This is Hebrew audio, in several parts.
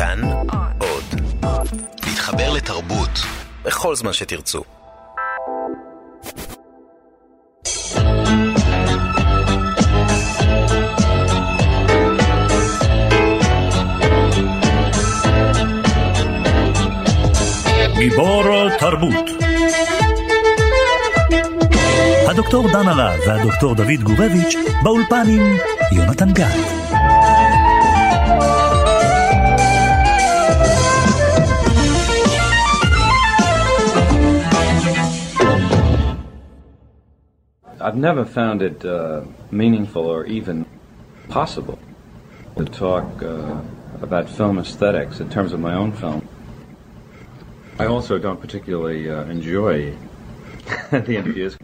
כאן עוד. להתחבר לתרבות בכל זמן שתרצו. גיבור תרבות הדוקטור דן הרב והדוקטור דוד גורביץ' באולפן עם יונתן גת. I've never found it uh, meaningful or even possible to talk uh, about film aesthetics in terms of my own film. I also don't particularly uh, enjoy the interviews.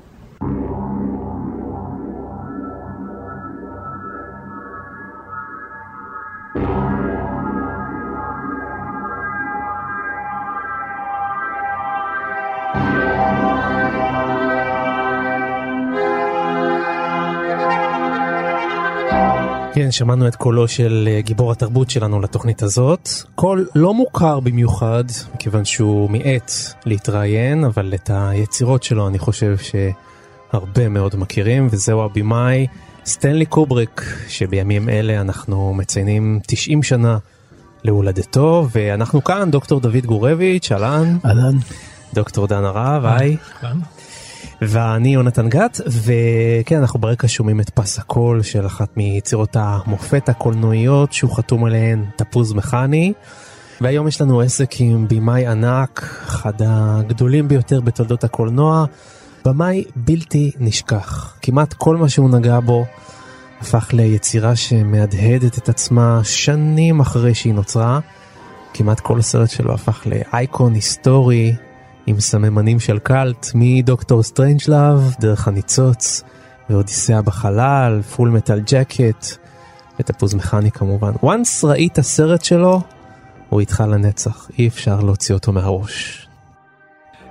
כן, שמענו את קולו של אה, גיבור התרבות שלנו לתוכנית הזאת. קול לא מוכר במיוחד, מכיוון שהוא מיעט להתראיין, אבל את היצירות שלו אני חושב שהרבה מאוד מכירים, וזהו הבמאי סטנלי קובריק, שבימים אלה אנחנו מציינים 90 שנה להולדתו, ואנחנו כאן, דוקטור דוד גורביץ', אהלן. אהלן. דוקטור דן הרב, היי. ואני יונתן גת, וכן, אנחנו ברקע שומעים את פס הקול של אחת מיצירות המופת הקולנועיות שהוא חתום עליהן, תפוז מכני. והיום יש לנו עסק עם במאי ענק, אחד הגדולים ביותר בתולדות הקולנוע, במאי בלתי נשכח. כמעט כל מה שהוא נגע בו הפך ליצירה שמהדהדת את עצמה שנים אחרי שהיא נוצרה. כמעט כל סרט שלו הפך לאייקון היסטורי, עם סממנים של קאלט מדוקטור סטרנג'לאב, דרך הניצוץ, ואודיסאה בחלל, Full Metal Jacket, ותפוז מכני כמובן. once ראית סרט שלו, הוא איתך לנצח, אי אפשר להוציא אותו מהראש.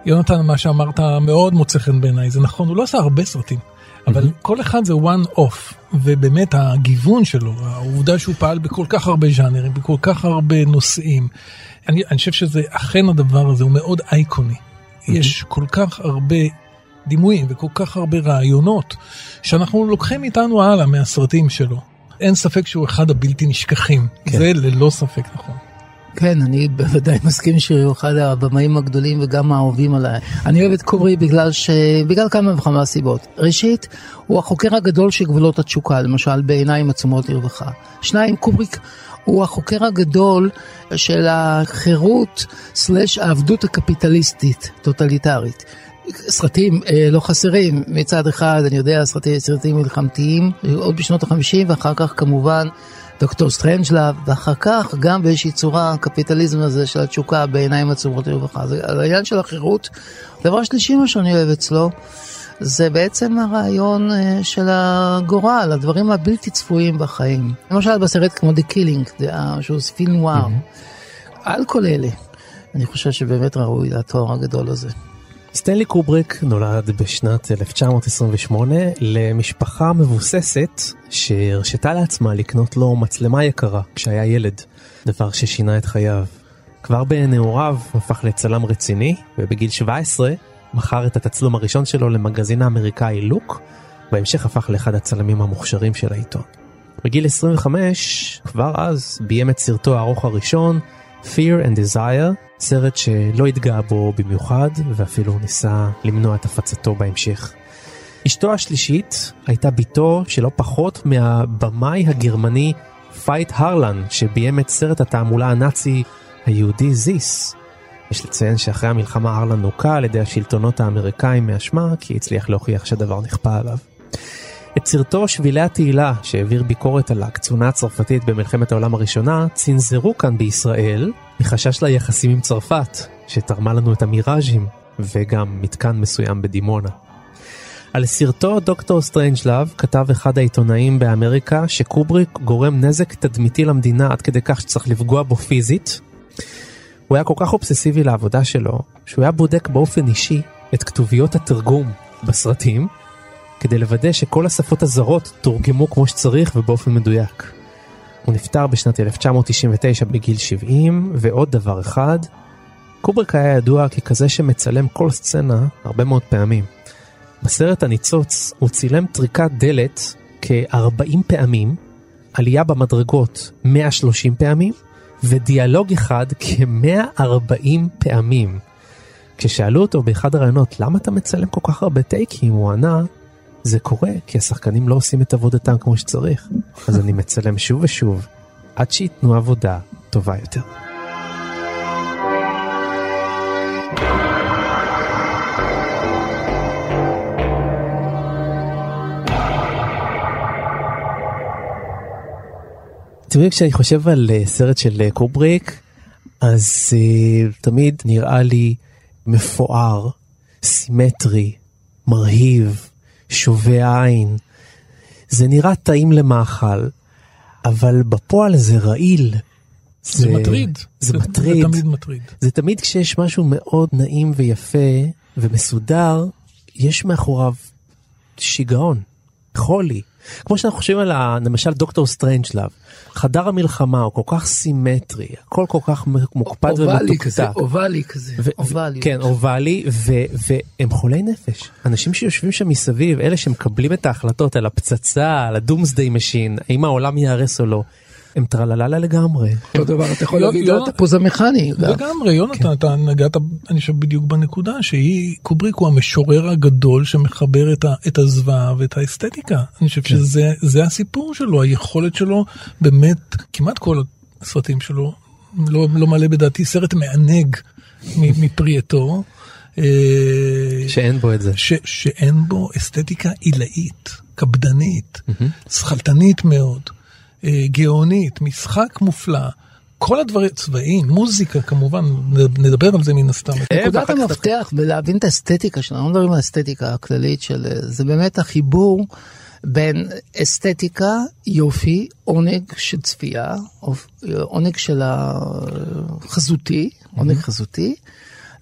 יונתן, מה שאמרת מאוד מוצא חן בעיניי, זה נכון, הוא לא עשה הרבה סרטים, אבל mm-hmm. כל אחד זה one off, ובאמת הגיוון שלו, העובדה שהוא פעל בכל כך הרבה ז'אנרים, בכל כך הרבה נושאים, אני, אני חושב שזה אכן הדבר הזה הוא מאוד אייקוני. יש כל כך הרבה דימויים וכל כך הרבה רעיונות שאנחנו לוקחים איתנו הלאה מהסרטים שלו. אין ספק שהוא אחד הבלתי נשכחים, כן. זה ללא ספק נכון. כן, אני בוודאי מסכים שהוא אחד הבמאים הגדולים וגם האהובים עליי. אני אוהב את קוברי בגלל ש... בגלל כמה וכמה סיבות. ראשית, הוא החוקר הגדול של גבולות התשוקה, למשל בעיניים עצומות לרווחה. שניים, קובריק הוא החוקר הגדול של החירות סלש העבדות הקפיטליסטית, טוטליטרית. סרטים אה, לא חסרים, מצד אחד אני יודע סרטים, סרטים מלחמתיים, עוד בשנות החמישים ואחר כך כמובן דוקטור סטרנג'לאב, ואחר כך גם באיזושהי צורה הקפיטליזם הזה של התשוקה בעיניים עצומות לרווחה. זה העניין של החירות. דבר שלישי מה שאני אוהב אצלו זה בעצם הרעיון אה, של הגורל, הדברים הבלתי צפויים בחיים. למשל בסרט כמו The Killing, שהוא פילם נואר. על כל אלה, אני חושב שבאמת ראוי לתואר הגדול הזה. סטנלי קובריק נולד בשנת 1928 למשפחה מבוססת שהרשתה לעצמה לקנות לו מצלמה יקרה כשהיה ילד, דבר ששינה את חייו. כבר בנעוריו הפך לצלם רציני, ובגיל 17 מכר את התצלום הראשון שלו למגזין האמריקאי לוק, בהמשך הפך לאחד הצלמים המוכשרים של העיתון. בגיל 25, כבר אז, ביים את סרטו הארוך הראשון, Fear and Desire, סרט שלא התגאה בו במיוחד, ואפילו ניסה למנוע את הפצתו בהמשך. אשתו השלישית הייתה בתו שלא פחות מהבמאי הגרמני פייט הרלן, שביים את סרט התעמולה הנאצי היהודי זיס, יש לציין שאחרי המלחמה הרלן נוקה על ידי השלטונות האמריקאים מאשמה, כי הצליח להוכיח שהדבר נכפה עליו. את סרטו שבילי התהילה, שהעביר ביקורת על הקצונה הצרפתית במלחמת העולם הראשונה, צנזרו כאן בישראל, מחשש ליחסים עם צרפת, שתרמה לנו את המיראז'ים, וגם מתקן מסוים בדימונה. על סרטו דוקטור סטרנג'לאב כתב אחד העיתונאים באמריקה שקובריק גורם נזק תדמיתי למדינה עד כדי כך שצריך לפגוע בו פיזית, הוא היה כל כך אובססיבי לעבודה שלו, שהוא היה בודק באופן אישי את כתוביות התרגום בסרטים, כדי לוודא שכל השפות הזרות תורגמו כמו שצריך ובאופן מדויק. הוא נפטר בשנת 1999 בגיל 70, ועוד דבר אחד, קובריק היה ידוע ככזה שמצלם כל סצנה הרבה מאוד פעמים. בסרט הניצוץ הוא צילם טריקת דלת כ-40 פעמים, עלייה במדרגות 130 פעמים, ודיאלוג אחד כ-140 פעמים. כששאלו אותו באחד הראיונות למה אתה מצלם כל כך הרבה טייקים, הוא ענה, זה קורה כי השחקנים לא עושים את עבודתם כמו שצריך, אז אני מצלם שוב ושוב, עד שייתנו עבודה טובה יותר. תמיד כשאני חושב על uh, סרט של uh, קובריק, אז uh, תמיד נראה לי מפואר, סימטרי, מרהיב, שובה עין. זה נראה טעים למאכל, אבל בפועל זה רעיל. זה, זה מטריד. זה, זה מטריד. זה תמיד מטריד. זה תמיד כשיש משהו מאוד נעים ויפה ומסודר, יש מאחוריו שיגעון, חולי. כמו שאנחנו חושבים על למשל דוקטור סטרנג'לאב, חדר המלחמה הוא כל כך סימטרי, הכל כל כך מוקפד ומתוקתק. אובלי כזה, אובלי כזה, אובלי. כן, אובלי, והם חולי נפש. אנשים שיושבים שם מסביב, אלה שמקבלים את ההחלטות על הפצצה, על ה Doomsday Machine, האם העולם ייהרס או לא. הם טרללה לגמרי. אותו דבר אתה יכול להגיד על התפוז המכני. לגמרי, יונתן, אתה נגעת, אני חושב, בדיוק בנקודה שהיא, קובריק הוא המשורר הגדול שמחבר את הזוועה ואת האסתטיקה. אני חושב שזה הסיפור שלו, היכולת שלו, באמת, כמעט כל הסרטים שלו, לא מעלה בדעתי סרט מענג מפרי עטו. שאין בו את זה. שאין בו אסתטיקה עילאית, קפדנית, שכלתנית מאוד. גאונית, משחק מופלא. כל הדברים, צבעים, מוזיקה כמובן, נדבר על זה מן הסתם. נקודת המפתח בלהבין את האסתטיקה שלנו, לא מדברים על האסתטיקה הכללית של, זה באמת החיבור בין אסתטיקה, יופי, עונג של צפייה, עונג של החזותי, עונג חזותי,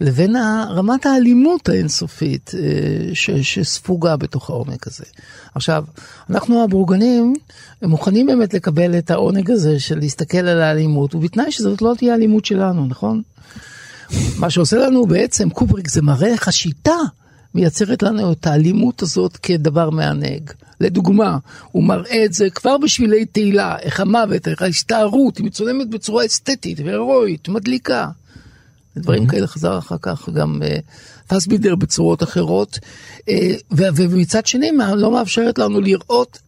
לבין רמת האלימות האינסופית אה, שספוגה בתוך העומק הזה. עכשיו, אנחנו הבורגנים מוכנים באמת לקבל את העונג הזה של להסתכל על האלימות, ובתנאי שזאת לא תהיה האלימות שלנו, נכון? מה שעושה לנו בעצם קובריק זה מראה איך השיטה מייצרת לנו את האלימות הזאת כדבר מענג. לדוגמה, הוא מראה את זה כבר בשבילי תהילה, איך המוות, איך ההסתערות, היא מצולמת בצורה אסתטית והירואית, מדליקה. דברים כאלה חזר אחר כך גם פסבידר בצורות אחרות, uh, ומצד שני לא מאפשרת לנו לראות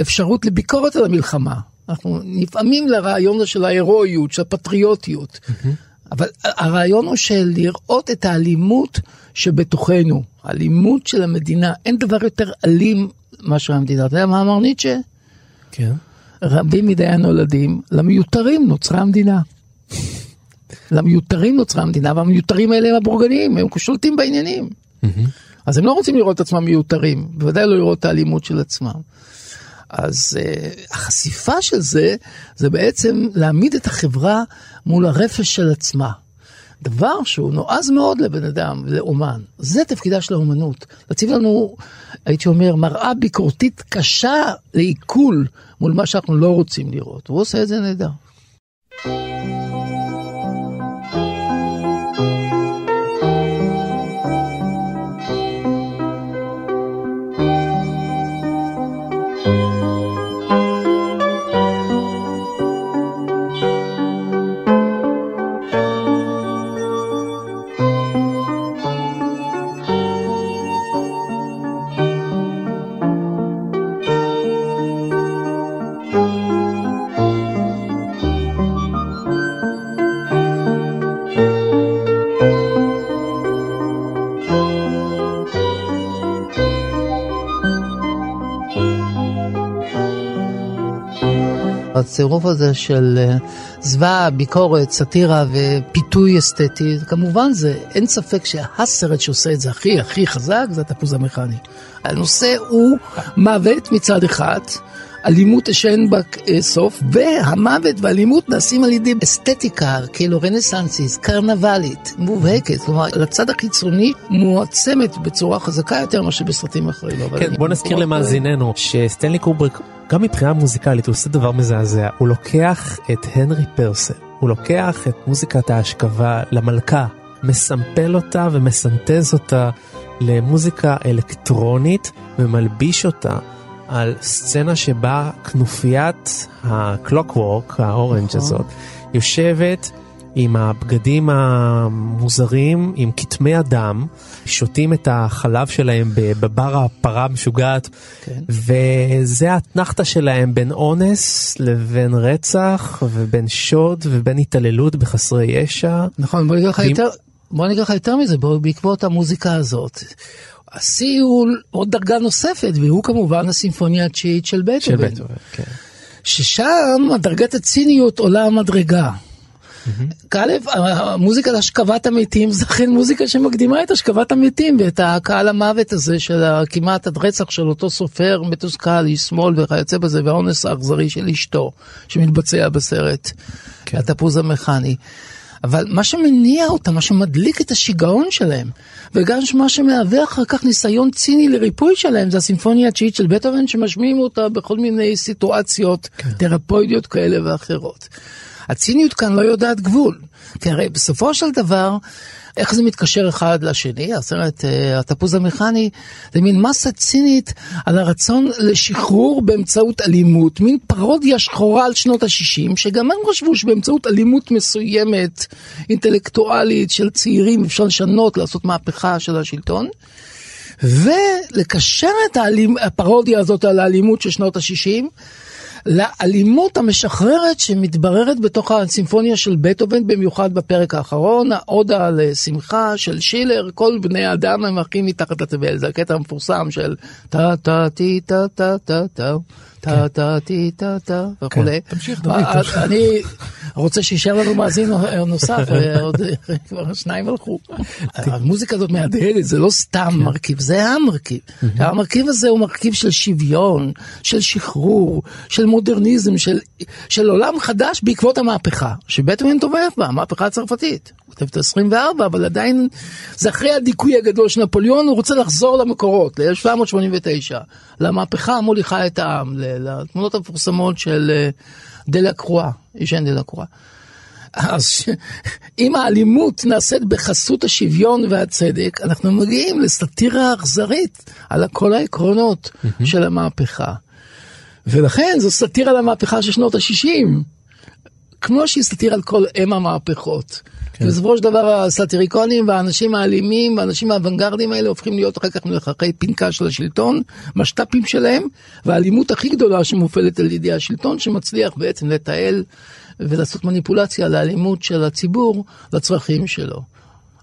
אפשרות לביקורת על המלחמה. אנחנו נפעמים לרעיון הזה של ההירואיות, של הפטריוטיות. Mm-hmm. אבל הרעיון הוא של לראות את האלימות שבתוכנו, האלימות של המדינה. אין דבר יותר אלים מאשר המדינה. אתה יודע מה אמר ניטשה? כן. רבים מדי הנולדים, למיותרים נוצרה המדינה. למיותרים נוצרה המדינה, והמיותרים האלה הם הבורגנים, הם שולטים בעניינים. אז הם לא רוצים לראות את עצמם מיותרים, בוודאי לא לראות את האלימות של עצמם. אז uh, החשיפה של זה, זה בעצם להעמיד את החברה מול הרפש של עצמה. דבר שהוא נועז מאוד לבן אדם, לאומן. זה תפקידה של האומנות. להציב לנו, הייתי אומר, מראה ביקורתית קשה לעיכול מול מה שאנחנו לא רוצים לראות. הוא עושה את זה נהדר. הצירוף הזה של אה, זוועה, ביקורת, סאטירה ופיתוי אסתטי, כמובן זה, אין ספק שהסרט שעושה את זה הכי הכי חזק זה התפוז המכני. הנושא הוא מוות מצד אחד, אלימות שאין בה אה, סוף, והמוות והאלימות נעשים על ידי אסתטיקה, כאילו רנסנסיס, קרנבלית, מובהקת, כלומר, לצד החיצוני מועצמת בצורה חזקה יותר מאשר בסרטים אחרים. כן, בוא נזכיר למאזיננו שסטנלי קובריק, גם מבחינה מוזיקלית, הוא עושה דבר מזעזע, הוא לוקח את הנרי פרסל, הוא לוקח את מוזיקת ההשכבה למלכה, מסמפל אותה ומסנטז אותה למוזיקה אלקטרונית ומלביש אותה על סצנה שבה כנופיית ה Clockwork, ה Orange נכון. הזאת, יושבת עם הבגדים המוזרים, עם כתמי הדם, שותים את החלב שלהם בבר הפרה המשוגעת, כן. וזה האתנחתא שלהם בין אונס לבין רצח ובין שוד ובין התעללות בחסרי ישע. נכון, בוא נגיד לך יותר, בוא נגיד לך יותר מזה, בעקבות המוזיקה הזאת. השיא הוא עוד דרגה נוספת, והוא כמובן הסימפוניה התשיעית של בטהובן. של בטהובן, כן. ששם דרגת הציניות עולה המדרגה. כאלף, המוזיקה להשכבת המתים זה אכן מוזיקה שמקדימה את השכבת המתים ואת הקהל המוות הזה של כמעט הרצח של אותו סופר מתוסכל, איש שמאל וכיוצא בזה, והאונס האכזרי של אשתו שמתבצע בסרט, כן. התפוז המכני. אבל מה שמניע אותם, מה שמדליק את השיגעון שלהם, וגם מה שמהווה אחר כך ניסיון ציני לריפוי שלהם, זה הסימפוניה התשיעית של בטהובן, שמשמיעים אותה בכל מיני סיטואציות כן. תרפוידיות כאלה ואחרות. הציניות כאן לא יודעת גבול, כי הרי בסופו של דבר, איך זה מתקשר אחד לשני, הסרט uh, התפוז המכני, זה מין מסה צינית על הרצון לשחרור באמצעות אלימות, מין פרודיה שחורה על שנות ה-60, שגם הם חשבו שבאמצעות אלימות מסוימת, אינטלקטואלית של צעירים, אפשר לשנות, לעשות מהפכה של השלטון. ולקשר את האלימ... הפרודיה הזאת על האלימות של שנות ה-60 לאלימות המשחררת שמתבררת בתוך הסימפוניה של בטהובן, במיוחד בפרק האחרון, העודה לשמחה של שילר, כל בני האדם הם הכי מתחת לתבל, זה הקטע המפורסם של טה טה טי טה טה טה טה טה טה טי טה טה וכולי. תמשיך, דוד. אה, אני רוצה שישאר לנו מאזין נוסף, עוד כבר שניים הלכו. המוזיקה הזאת מהדהדת, זה לא סתם כן. מרכיב, זה המרכיב. המרכיב הזה הוא מרכיב של שוויון, של שחרור, של מודרניזם, של עולם חדש בעקבות המהפכה, שבטמן תומך בה, המהפכה הצרפתית. הוא כותב את ה-24, אבל עדיין זה אחרי הדיכוי הגדול של נפוליאון, הוא רוצה לחזור למקורות, ל-1789, למהפכה המוליכה את העם, לתמונות המפורסמות של אה, דלה קרואה, ישן דלה קרואה. אז אם האלימות נעשית בחסות השוויון והצדק, אנחנו מגיעים לסאטירה אכזרית על כל העקרונות של המהפכה. ולכן זו סאטירה למהפכה של שנות ה-60, כמו שהיא סאטירה על כל אם המהפכות. כן. בסופו של דבר הסאטיריקונים והאנשים האלימים והאנשים האוונגרדים האלה הופכים להיות אחר כך מלחכי פנקה של השלטון, משת"פים שלהם, והאלימות הכי גדולה שמופעלת על ידי השלטון שמצליח בעצם לתעל ולעשות מניפולציה לאלימות של הציבור לצרכים שלו.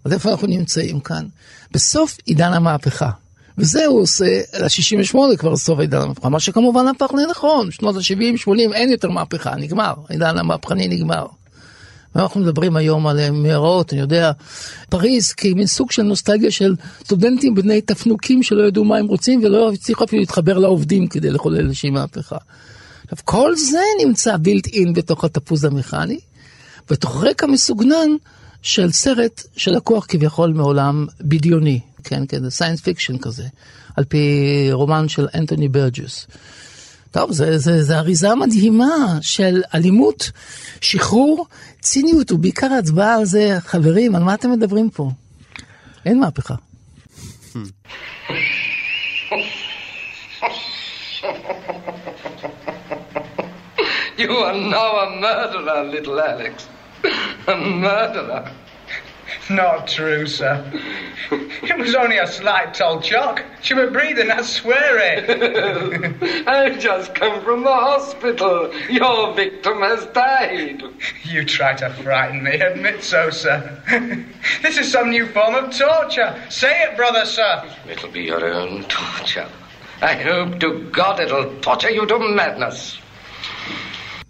אז איפה אנחנו נמצאים כאן? בסוף עידן המהפכה. וזה הוא עושה, ל-68 כבר סוף עידן המהפכה, מה שכמובן הפך לנכון, שנות ה-70-80 אין יותר מהפכה, נגמר, עידן המהפכני נגמר. ואנחנו מדברים היום על מאורעות, אני יודע, פריז כמין סוג של נוסטלגיה של סטודנטים בני תפנוקים שלא ידעו מה הם רוצים ולא הצליחו אפילו להתחבר לעובדים כדי לחולל איזושהי מהפכה. עכשיו, כל זה נמצא בילט אין בתוך התפוז המכני, בתוך רקע מסוגנן של סרט שלקוח כביכול מעולם בדיוני, כן, כן, science fiction כזה, על פי רומן של אנטוני ברג'וס. טוב, זה, זה, זה אריזה מדהימה של אלימות, שחרור, ציניות, ובעיקר הצבעה על זה, חברים, על מה אתם מדברים פה? אין מהפכה. You are now a murderer, little Alex. A murderer. Not true, sir. It was only a slight told shock. She was breathing, I swear it. I've just come from the hospital. Your victim has died. You try to frighten me, admit so, sir. this is some new form of torture. Say it, brother, sir. It'll be your own torture. I hope to God it'll torture you to madness.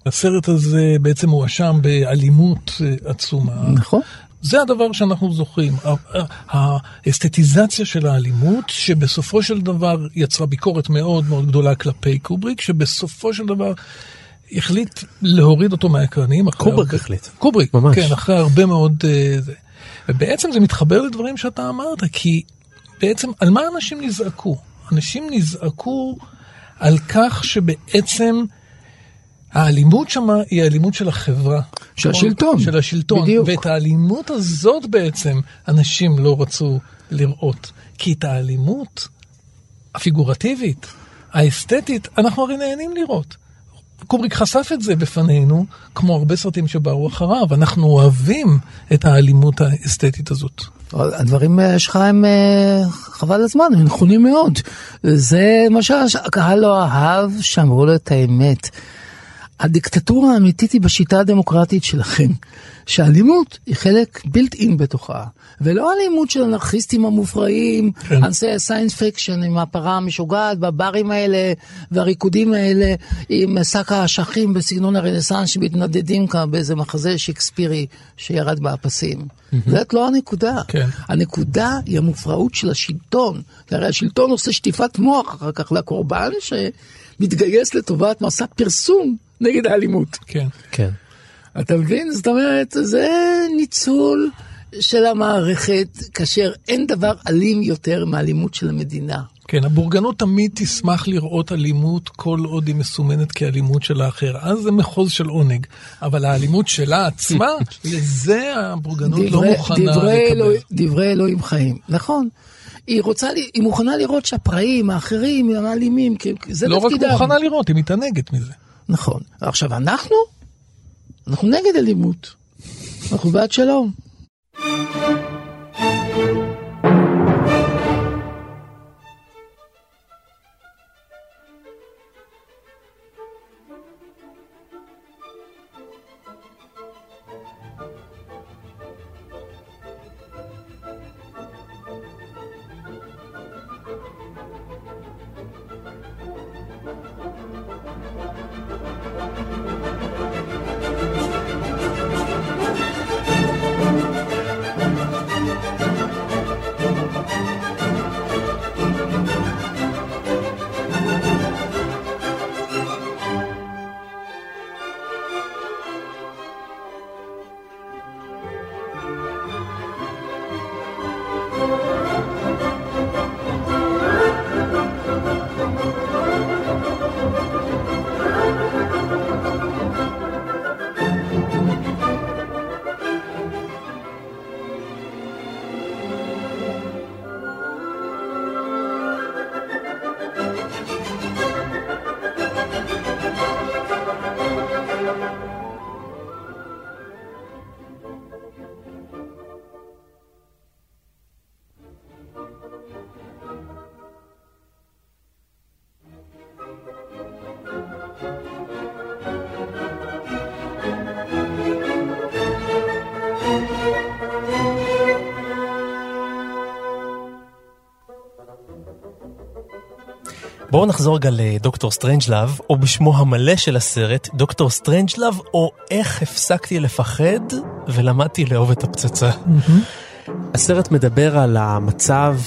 הסרט הזה בעצם הואשם באלימות עצומה. נכון. זה הדבר שאנחנו זוכרים. האסתטיזציה של האלימות, שבסופו של דבר יצרה ביקורת מאוד מאוד גדולה כלפי קובריק, שבסופו של דבר החליט להוריד אותו מהאקרנים. קובריק הרבה... החליט. קובריק, ממש. כן, אחרי הרבה מאוד... זה. ובעצם זה מתחבר לדברים שאתה אמרת, כי בעצם על מה אנשים נזעקו? אנשים נזעקו על כך שבעצם האלימות שמה היא האלימות של החברה. של השלטון. של השלטון. בדיוק. ואת האלימות הזאת בעצם אנשים לא רצו לראות. כי את האלימות הפיגורטיבית, האסתטית, אנחנו הרי נהנים לראות. קובריק חשף את זה בפנינו, כמו הרבה סרטים שבאו אחריו. אנחנו אוהבים את האלימות האסתטית הזאת. הדברים אה, שלך הם אה, חבל על הזמן, הם נכונים מאוד. זה מה שהקהל לא אהב, שאמרו לו את האמת. הדיקטטורה האמיתית היא בשיטה הדמוקרטית שלכם, שאלימות היא חלק built-in בתוכה, ולא אלימות של אנרכיסטים המופרעים, כן. אנשי science fiction עם הפרה המשוגעת בברים האלה והריקודים האלה עם שק האשכים בסגנון הרנסאנס שמתנדנדים כאן באיזה מחזה שקספירי שירד באפסים. זאת לא הנקודה. כן. הנקודה היא המופרעות של השלטון. הרי השלטון עושה שטיפת מוח אחר כך לקורבן שמתגייס לטובת מסע פרסום. נגד האלימות. כן. כן. אתה מבין? זאת אומרת, זה ניצול של המערכת, כאשר אין דבר אלים יותר מאלימות של המדינה. כן, הבורגנות תמיד תשמח לראות אלימות כל עוד היא מסומנת כאלימות של האחר. אז זה מחוז של עונג. אבל האלימות שלה עצמה, לזה הבורגנות לא דברי, לא מוכנה דברי לקבל. אלוה, דברי אלוהים חיים, נכון. היא רוצה, היא מוכנה לראות שהפראים האחרים הם האלימים, זה לא תפקידם. לא רק מוכנה לראות, היא מתענגת מזה. נכון. עכשיו, אנחנו? אנחנו נגד אלימות. אנחנו בעד שלום. בואו נחזור רגע לדוקטור סטרנג'לאב, או בשמו המלא של הסרט, דוקטור סטרנג'לאב, או איך הפסקתי לפחד ולמדתי לאהוב את הפצצה. אמ-המ. הסרט מדבר על המצב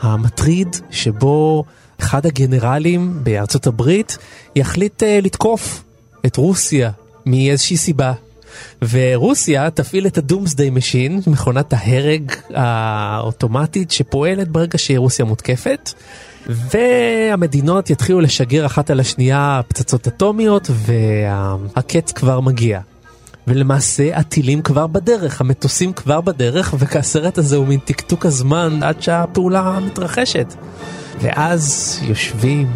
המטריד שבו אחד הגנרלים בארצות הברית יחליט אה, לתקוף את רוסיה מאיזושהי סיבה. ורוסיה תפעיל את ה Doomsday Machine, מכונת ההרג האוטומטית שפועלת ברגע שרוסיה מותקפת. והמדינות יתחילו לשגר אחת על השנייה פצצות אטומיות והקץ כבר מגיע. ולמעשה הטילים כבר בדרך, המטוסים כבר בדרך, והסרט הזה הוא מין טקטוק הזמן עד שהפעולה מתרחשת. ואז יושבים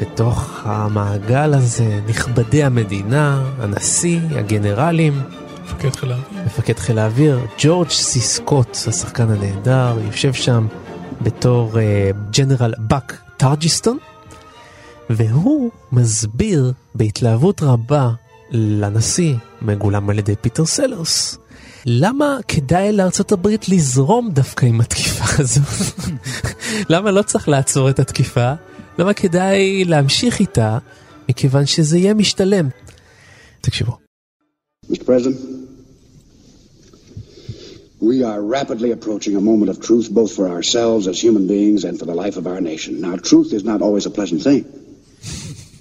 בתוך המעגל הזה נכבדי המדינה, הנשיא, הגנרלים. מפקד חיל האוויר. מפקד חיל האוויר, ג'ורג' סיסקוט, השחקן הנהדר, יושב שם בתור ג'נרל באק טרג'ידסון, והוא מסביר בהתלהבות רבה לנשיא, מגולם על ידי פיטר סלרס, למה כדאי לארצות הברית לזרום דווקא עם התקיפה הזו? למה לא צריך לעצור את התקיפה? למה כדאי להמשיך איתה? מכיוון שזה יהיה משתלם. תקשיבו. We are rapidly approaching a moment of truth, both for ourselves as human beings and for the life of our nation. Now, truth is not always a pleasant thing.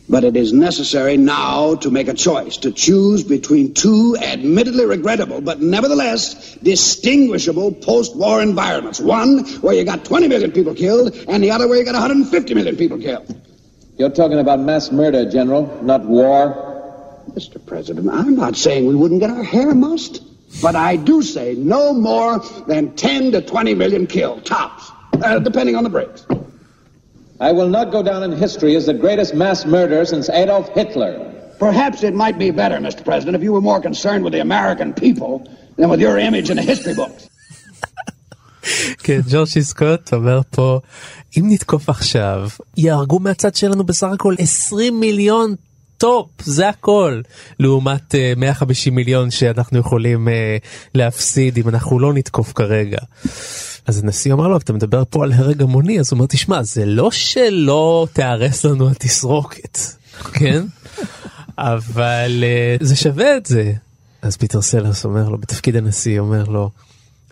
But it is necessary now to make a choice, to choose between two admittedly regrettable, but nevertheless distinguishable post-war environments. One where you got 20 million people killed, and the other where you got 150 million people killed. You're talking about mass murder, General, not war. Mr. President, I'm not saying we wouldn't get our hair mussed, but I do say no more than 10 to 20 million killed, tops, uh, depending on the breaks. I will not go down in history as the greatest mass murderer since Adolf Hitler. Perhaps it might be better, Mr. President, if you were more concerned with the American people than with your image in the history books. כן, ג'ורג'י סקוט אומר פה, אם נתקוף עכשיו, יהרגו מהצד שלנו בסך הכל 20 מיליון top, זה הכל, לעומת אה, 150 מיליון שאנחנו יכולים אה, להפסיד אם אנחנו לא נתקוף כרגע. אז הנשיא אומר לו, אתה מדבר פה על הרג המוני, אז הוא אומר, תשמע, זה לא שלא תיהרס לנו התסרוקת, כן? אבל אה, זה שווה את זה. אז פיטר סלרס אומר לו, בתפקיד הנשיא, אומר לו,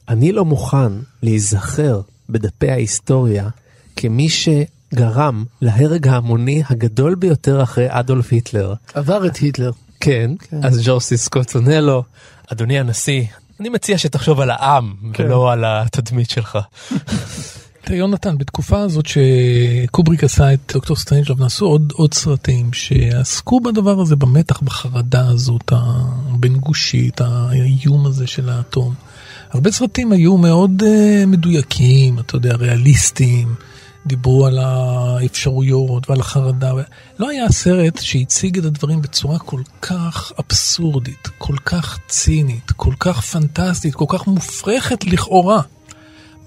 אני לא מוכן להיזכר בדפי ההיסטוריה כמי שגרם להרג ההמוני הגדול ביותר אחרי אדולף היטלר. עבר את היטלר. כן, כן. אז ג'ורג' סי סקוט עונה לו, אדוני הנשיא, אני מציע שתחשוב על העם כן. ולא על התדמית שלך. תראה יונתן, בתקופה הזאת שקובריק עשה את דוקטור סטרנג'לאב, נעשו עוד, עוד סרטים שעסקו בדבר הזה, במתח, בחרדה הזאת, הבין גושית, האיום הזה של האטום. הרבה סרטים היו מאוד uh, מדויקים, אתה יודע, ריאליסטיים, דיברו על האפשרויות ועל החרדה. לא היה סרט שהציג את הדברים בצורה כל כך אבסורדית, כל כך צינית, כל כך פנטסטית, כל כך מופרכת לכאורה.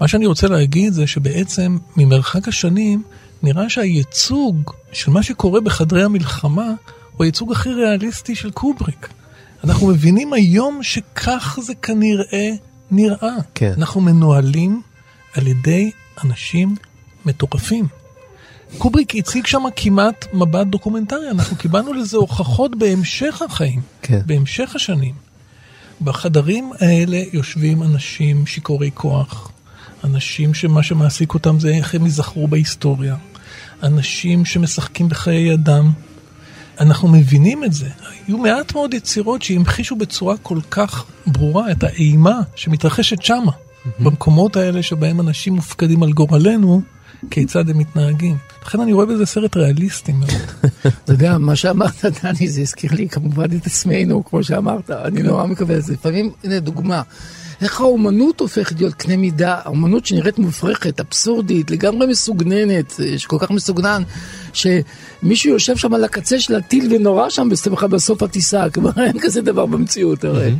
מה שאני רוצה להגיד זה שבעצם ממרחק השנים נראה שהייצוג של מה שקורה בחדרי המלחמה הוא הייצוג הכי ריאליסטי של קובריק. אנחנו מבינים היום שכך זה כנראה נראה. כן. אנחנו מנוהלים על ידי אנשים מטורפים. קובריק הציג שם כמעט מבט דוקומנטרי, אנחנו קיבלנו לזה הוכחות בהמשך החיים, כן. בהמשך השנים. בחדרים האלה יושבים אנשים שיכורי כוח, אנשים שמה שמעסיק אותם זה איך הם ייזכרו בהיסטוריה, אנשים שמשחקים בחיי אדם. אנחנו מבינים את זה. היו מעט מאוד יצירות שהמחישו בצורה כל כך ברורה את האימה שמתרחשת שמה, במקומות האלה שבהם אנשים מופקדים על גורלנו, כיצד הם מתנהגים. לכן אני רואה בזה סרט ריאליסטי מאוד. אתה יודע, מה שאמרת, דני, זה הזכיר לי כמובן את עצמנו, כמו שאמרת, אני נורא מקווה את זה. לפעמים, הנה דוגמה. איך האומנות הופכת להיות קנה מידה, האומנות שנראית מופרכת, אבסורדית, לגמרי מסוגננת, שכל כך מסוגנן, שמישהו יושב שם על הקצה של הטיל ונורא שם בסוף הטיסה, כלומר אין כזה דבר במציאות הרי.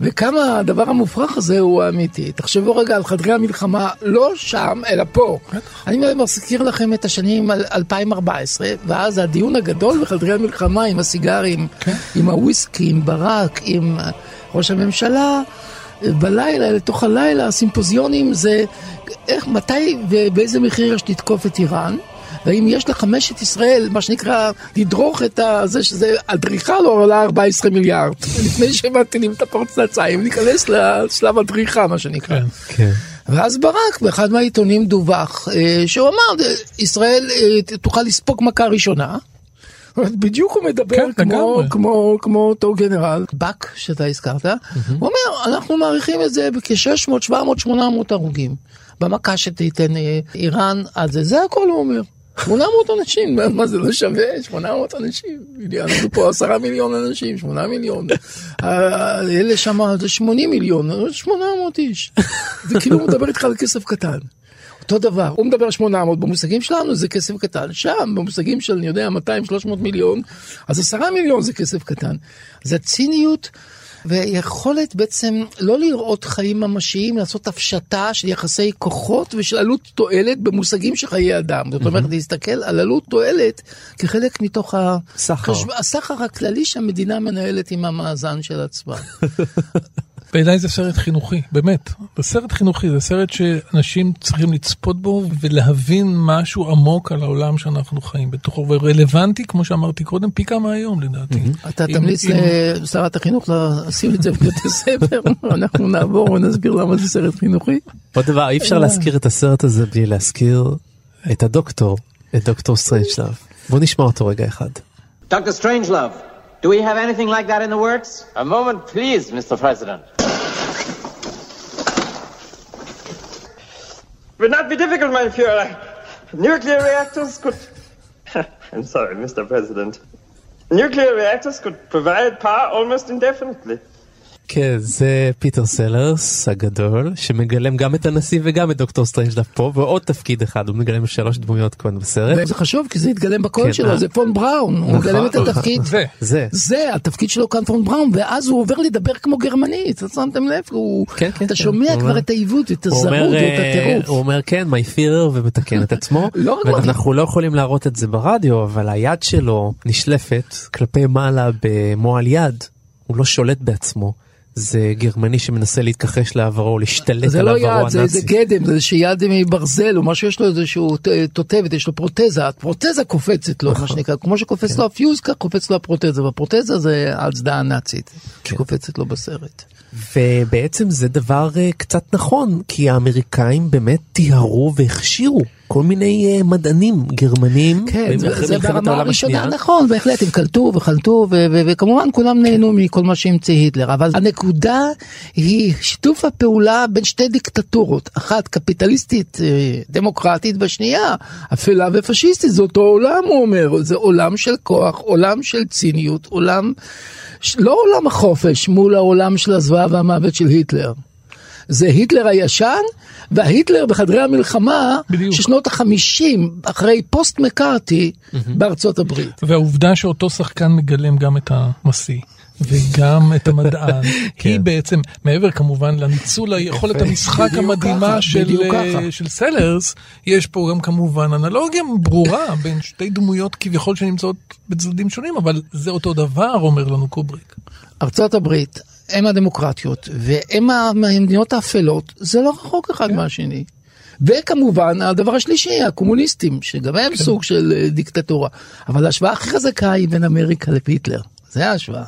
וכמה הדבר המופרך הזה הוא אמיתי. תחשבו רגע על חדרי המלחמה, לא שם, אלא פה. אני מזכיר לכם את השנים 2014, ואז הדיון הגדול בחדרי המלחמה עם הסיגרים, עם הוויסקי, עם ברק, עם ראש הממשלה. בלילה, לתוך הלילה, הסימפוזיונים זה איך, מתי ובאיזה מחיר יש לתקוף את איראן. והאם יש לחמש את ישראל, מה שנקרא, לדרוך את זה שזה, הדריכה לא עולה 14 מיליארד. לפני שמטילים את הפרצציים, ניכנס לשלב הדריכה, מה שנקרא. כן. כן. ואז ברק, באחד מהעיתונים דווח, שהוא אמר, ישראל תוכל לספוג מכה ראשונה. בדיוק הוא מדבר כן, כמו, כמו, כמו אותו גנרל, באק שאתה הזכרת, mm-hmm. הוא אומר, אנחנו מעריכים את זה בכ-600, 700, 800 הרוגים. במכה שתיתן איראן, אז זה, זה הכל הוא אומר. 800 אנשים, מה זה לא שווה? 800 אנשים, אנחנו פה 10 מיליון אנשים, 8 מיליון. אלה שם זה 80 מיליון, 800 איש. זה כאילו מדבר איתך על כסף קטן. אותו דבר, הוא מדבר 800, במושגים שלנו זה כסף קטן, שם במושגים של, אני יודע, 200-300 מיליון, אז 10 מיליון זה כסף קטן. אז הציניות ויכולת בעצם לא לראות חיים ממשיים, לעשות הפשטה של יחסי כוחות ושל עלות תועלת במושגים של חיי אדם. זאת אומרת, להסתכל על עלות תועלת כחלק מתוך סחר. הסחר הכללי שהמדינה מנהלת עם המאזן של עצמה. בעיניי זה סרט חינוכי, באמת. זה סרט חינוכי, זה סרט שאנשים צריכים לצפות בו ולהבין משהו עמוק על העולם שאנחנו חיים בתוכו, ורלוונטי, כמו שאמרתי קודם, פי כמה היום לדעתי. אתה תמליץ לשרת החינוך לשים את זה בבתי ספר, אנחנו נעבור ונסביר למה זה סרט חינוכי. עוד דבר, אי אפשר להזכיר את הסרט הזה בלי להזכיר את הדוקטור, את דוקטור סטרנג'לאב. בוא נשמע אותו רגע אחד. Doctor Strangelove, do we have anything like that in the works? A moment, please, Mr. President. It would not be difficult, Mein Führer. Nuclear reactors could. I'm sorry, Mr. President. Nuclear reactors could provide power almost indefinitely. כן, זה פיטר סלרס הגדול, שמגלם גם את הנשיא וגם את דוקטור סטרנג'לאב פה, ועוד תפקיד אחד, הוא מגלם שלוש דמויות כאן בסרט. וזה חשוב, כי זה התגלם בקול כן, שלו, אה? זה פון בראון, הוא נכון, מגלם את. התפקיד. זה. זה. זה, התפקיד שלו כאן פון בראון, ואז הוא עובר לדבר כמו גרמנית, אתה שמתם לב? הוא- כן, כן, אתה כן. שומע הוא כבר אומר- את העיוות, את הוא הזרות אומר, ואת אה, הטירוף. הוא אומר כן, מי פירר ומתקן את עצמו, לא רק ואנחנו לא יכולים להראות את זה ברדיו, אבל היד שלו נשלפת כלפי מעלה במועל יד, הוא לא שולט בעצמו. זה גרמני שמנסה להתכחש לעברו, להשתלט זה על לא עברו יד, זה איזה הנאצי. גדם, זה איזה יד מברזל או משהו, יש לו איזשהו תותבת, יש לו פרוטזה, הפרוטזה קופצת לו, נכון. מה שנקרא, כמו שקופץ כן. לו הפיוז, כך קופץ לו הפרוטזה, והפרוטזה זה ההצדעה הנאצית, כן. שקופצת לו בסרט. ובעצם זה דבר uh, קצת נכון, כי האמריקאים באמת טיהרו והכשירו כל מיני uh, מדענים גרמנים כן, זה, זה ברמה הראשונה, השנייה. נכון, בהחלט, הם קלטו וחלטו, וכמובן כולם נהנו מכל מה שהמציא היטלר, אבל הנקודה היא שיתוף הפעולה בין שתי דיקטטורות, אחת קפיטליסטית אה, דמוקרטית, והשנייה אפלה ופשיסטית, זה אותו עולם, הוא אומר, זה עולם של כוח, עולם של ציניות, עולם, לא עולם החופש מול העולם של הזוועה והמוות של היטלר. זה היטלר הישן וההיטלר בחדרי המלחמה של שנות החמישים אחרי פוסט מקארתי בארצות הברית. והעובדה שאותו שחקן מגלם גם את הנשיא. וגם את המדען, כן. היא בעצם, מעבר כמובן לניצול היכולת המשחק המדהימה של, אה. של סלרס, יש פה גם כמובן אנלוגיה ברורה בין שתי דמויות כביכול שנמצאות בצדדים שונים, אבל זה אותו דבר, אומר לנו קובריק. ארצות הברית הם הדמוקרטיות והם המדינות האפלות, זה לא רחוק אחד מהשני. וכמובן הדבר השלישי הקומוניסטים שגם הם סוג של אה, דיקטטורה אבל ההשוואה הכי חזקה היא בין אמריקה להיטלר זה ההשוואה.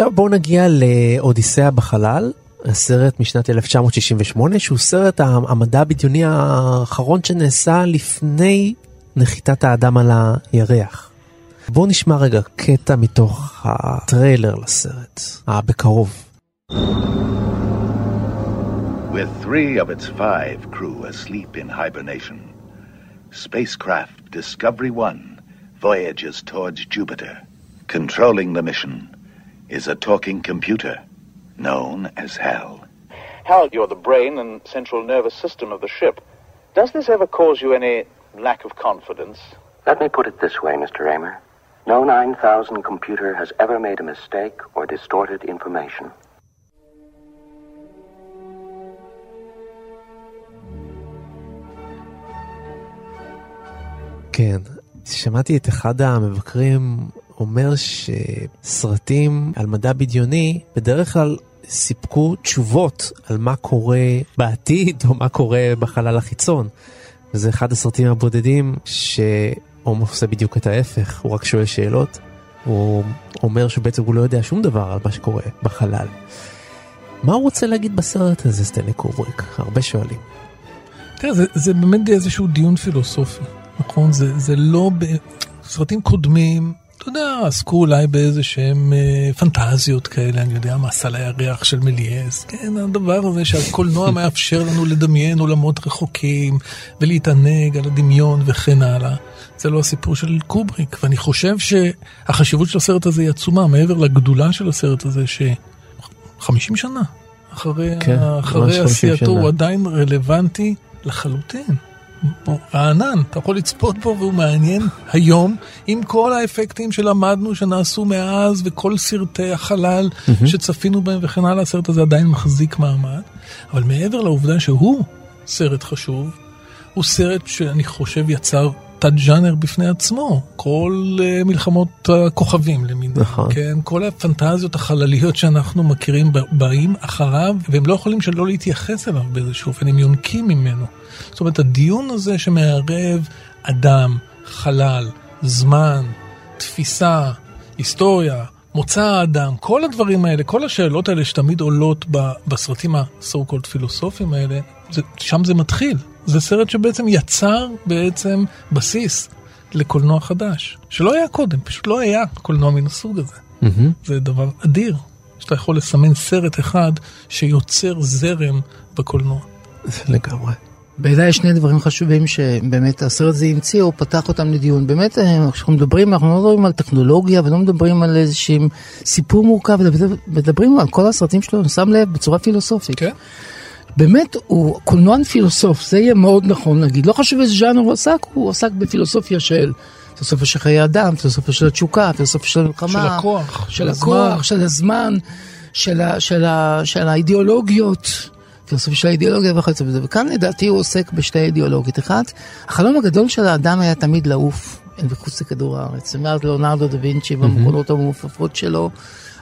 עכשיו בואו נגיע לאודיסאה בחלל, הסרט משנת 1968, שהוא סרט המדע הבדיוני האחרון שנעשה לפני נחיתת האדם על הירח. בואו נשמע רגע קטע מתוך הטריילר לסרט, הבקרוב. With three of its five crew asleep in hibernation, spacecraft Discovery 1 voyages towards Jupiter. Controlling the mission is a talking computer known as HAL. Hal, you're the brain and central nervous system of the ship. Does this ever cause you any lack of confidence? Let me put it this way, Mr. Raymer. No 9000 computer has ever made a mistake or distorted information. כן, שמעתי את אחד המבקרים אומר שסרטים על מדע בדיוני בדרך כלל סיפקו תשובות על מה קורה בעתיד או מה קורה בחלל החיצון. וזה אחד הסרטים הבודדים שהומוס עושה בדיוק את ההפך, הוא רק שואל שאלות. הוא אומר שבעצם הוא לא יודע שום דבר על מה שקורה בחלל. מה הוא רוצה להגיד בסרט הזה, סטנלי קובריק? הרבה שואלים. תראה, זה, זה באמת איזשהו דיון פילוסופי, נכון? זה, זה לא... ב... סרטים קודמים אתה יודע, עסקו אולי באיזה שהם אה, פנטזיות כאלה, אני יודע, מה, סל הירח של מליאס, כן, הדבר הזה שהקולנוע מאפשר לנו לדמיין עולמות רחוקים ולהתענג על הדמיון וכן הלאה. זה לא הסיפור של קובריק, ואני חושב שהחשיבות של הסרט הזה היא עצומה, מעבר לגדולה של הסרט הזה, ש-50 שנה אחרי, כן, אחרי ממש 50 עשייתו. הוא עדיין רלוונטי לחלוטין. רענן, אתה יכול לצפות בו והוא מעניין היום, עם כל האפקטים שלמדנו שנעשו מאז וכל סרטי החלל מהמם. שצפינו בהם וכן הלאה, הסרט הזה עדיין מחזיק מעמד. אבל מעבר לעובדה שהוא סרט חשוב, הוא סרט שאני חושב יצר תת ג'אנר בפני עצמו, כל uh, מלחמות הכוכבים למיניהם, נכון. כן, כל הפנטזיות החלליות שאנחנו מכירים באים אחריו, והם לא יכולים שלא להתייחס אליו באיזשהו אופן, הם יונקים ממנו. זאת אומרת, הדיון הזה שמערב אדם, חלל, זמן, תפיסה, היסטוריה, מוצא האדם, כל הדברים האלה, כל השאלות האלה שתמיד עולות בסרטים ה-so called פילוסופיים האלה, זה, שם זה מתחיל. זה סרט שבעצם יצר בעצם בסיס לקולנוע חדש, שלא היה קודם, פשוט לא היה קולנוע מן הסוג הזה. מהמם. זה דבר אדיר, שאתה יכול לסמן סרט אחד שיוצר זרם בקולנוע. לגמרי. בעיניי יש שני דברים חשובים שבאמת הסרט הזה המציא, הוא פתח אותם לדיון. באמת, אה, כשאנחנו מדברים, אנחנו לא מדברים על טכנולוגיה ולא מדברים על איזשהו סיפור מורכב, מדברים על כל הסרטים שלו, שם לב, בצורה פילוסופית. כן. באמת, הוא קולנוען פילוסוף, זה יהיה מאוד נכון להגיד. לא חשוב איזה ז'אנר הוא עסק, הוא עסק בפילוסופיה של... פילוסופיה של חיי אדם, פילוסופיה של התשוקה, פילוסופיה של המלחמה. של הכוח, של של הכוח, הזמן. של הזמן, של, ה, של, ה, של האידיאולוגיות. פילוסופיה של האידיאולוגיה וכיוצא בזה. וכאן לדעתי הוא עוסק בשתי אידיאולוגיות. אחת, החלום הגדול של האדם היה תמיד לעוף אל מחוץ לכדור הארץ. מאז ליאונרדו דה וינצ'י והמכונות המעופפות שלו,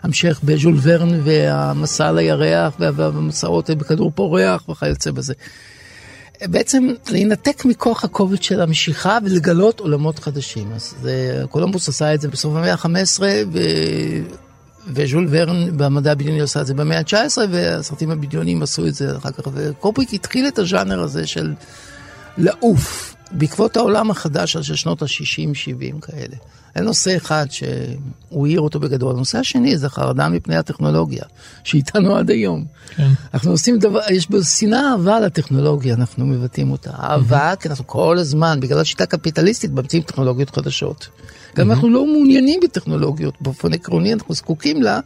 המשך בז'ול ורן והמסע על הירח וה- והמסעות בכדור פורח וכיוצא בזה. בעצם להינתק מכוח הכובד של המשיכה ולגלות עולמות חדשים. אז זה, קולומבוס עשה את זה בסוף המאה ה-15 ו... וז'ול ורן במדע הבדיוני עשה את זה במאה ה-19 והסרטים הבדיוניים עשו את זה אחר כך. וקופריק התחיל את הז'אנר הזה של לעוף בעקבות העולם החדש של שנות ה-60-70 כאלה. אין נושא אחד שהוא העיר אותו בגדול. הנושא השני זה חרדה מפני הטכנולוגיה, שאיתנו עד היום. כן. אנחנו עושים דבר, יש בו שנאה אהבה לטכנולוגיה, אנחנו מבטאים אותה. אהבה, כי אנחנו כל הזמן, בגלל השיטה הקפיטליסטית, ממציאים טכנולוגיות חדשות. גם אנחנו לא מעוניינים בטכנולוגיות, באופן עקרוני אנחנו זקוקים לה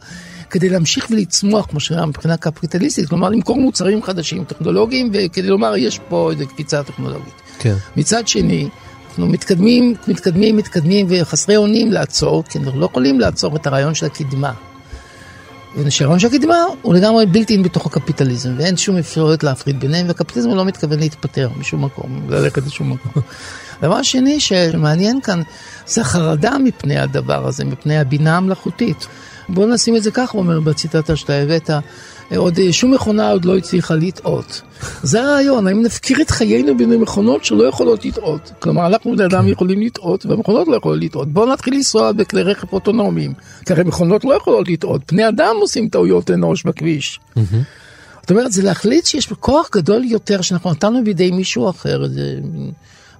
כדי להמשיך ולצמוח, כמו שנראה מבחינה קפיטליסטית, כלומר למכור מוצרים חדשים, טכנולוגיים, וכדי לומר, יש פה איזו קפיצה טכנולוגית. כן. מצד שני, אנחנו מתקדמים, מתקדמים, מתקדמים, וחסרי אונים לעצור, כי אנחנו לא יכולים לעצור את הרעיון של הקדמה. ושהרעיון של הקדמה הוא לגמרי בלתי אין בתוך הקפיטליזם, ואין שום אפשרות להפריד ביניהם, והקפיטליזם לא מתכוון להתפטר משום מקום, ללכת לשום מקום. הדבר השני שמעניין כאן, זה החרדה מפני הדבר הזה, מפני הבינה המלאכותית. בוא נשים את זה ככה, הוא אומר בציטטה שאתה הבאת, עוד אה, שום מכונה עוד לא הצליחה לטעות. זה הרעיון, האם נפקיר את חיינו בידי מכונות שלא יכולות לטעות. כלומר, אנחנו בני אדם יכולים לטעות, והמכונות לא יכולות לטעות. בואו נתחיל לנסוע בכלי רכב אוטונומיים, כי הרי מכונות לא יכולות לטעות, בני אדם עושים טעויות אנוש בכביש. זאת אומרת, זה להחליט שיש כוח גדול יותר שאנחנו נתנו בידי מישהו אחר, זה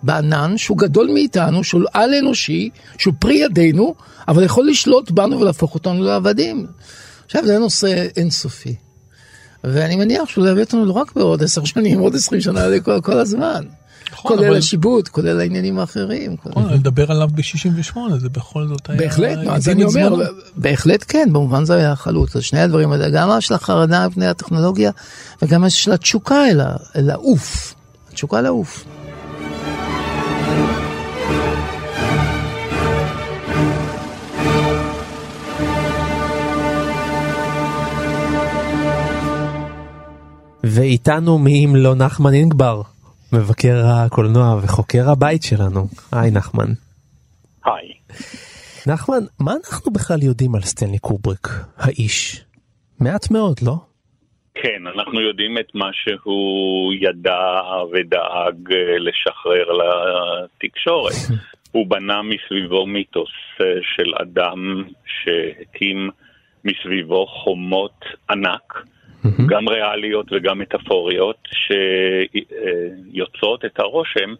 בענן, שהוא גדול מאיתנו, שהוא על אנושי, שהוא פרי ידינו, אבל יכול לשלוט בנו ולהפוך אותנו לעבדים. עכשיו, זה נושא אינסופי. ואני מניח שהוא יביא אותנו לא רק בעוד עשר שנים, עוד עשרים שנה, כל, כל הזמן. כולל אבל- השיבוט, כולל העניינים האחרים. נכון, לדבר עליו ב-68, זה בכל זאת היה... בהחלט, מה, אז אני אומר. בהחלט כן, במובן זה היה חלוץ. אז שני הדברים האלה, גם של החרדה מפני הטכנולוגיה, וגם של התשוקה אל העוף. התשוקה לעוף. ואיתנו מי אם לא נחמן אינגבר, מבקר הקולנוע וחוקר הבית שלנו. היי נחמן. היי. נחמן, מה אנחנו בכלל יודעים על סטנלי קובריק, האיש? מעט מאוד, לא? כן, אנחנו יודעים את מה שהוא ידע ודאג אה, לשחרר לתקשורת. הוא בנה מסביבו מיתוס אה, של אדם שהקים מסביבו חומות ענק, גם ריאליות וגם מטאפוריות, שיוצרות את הרושם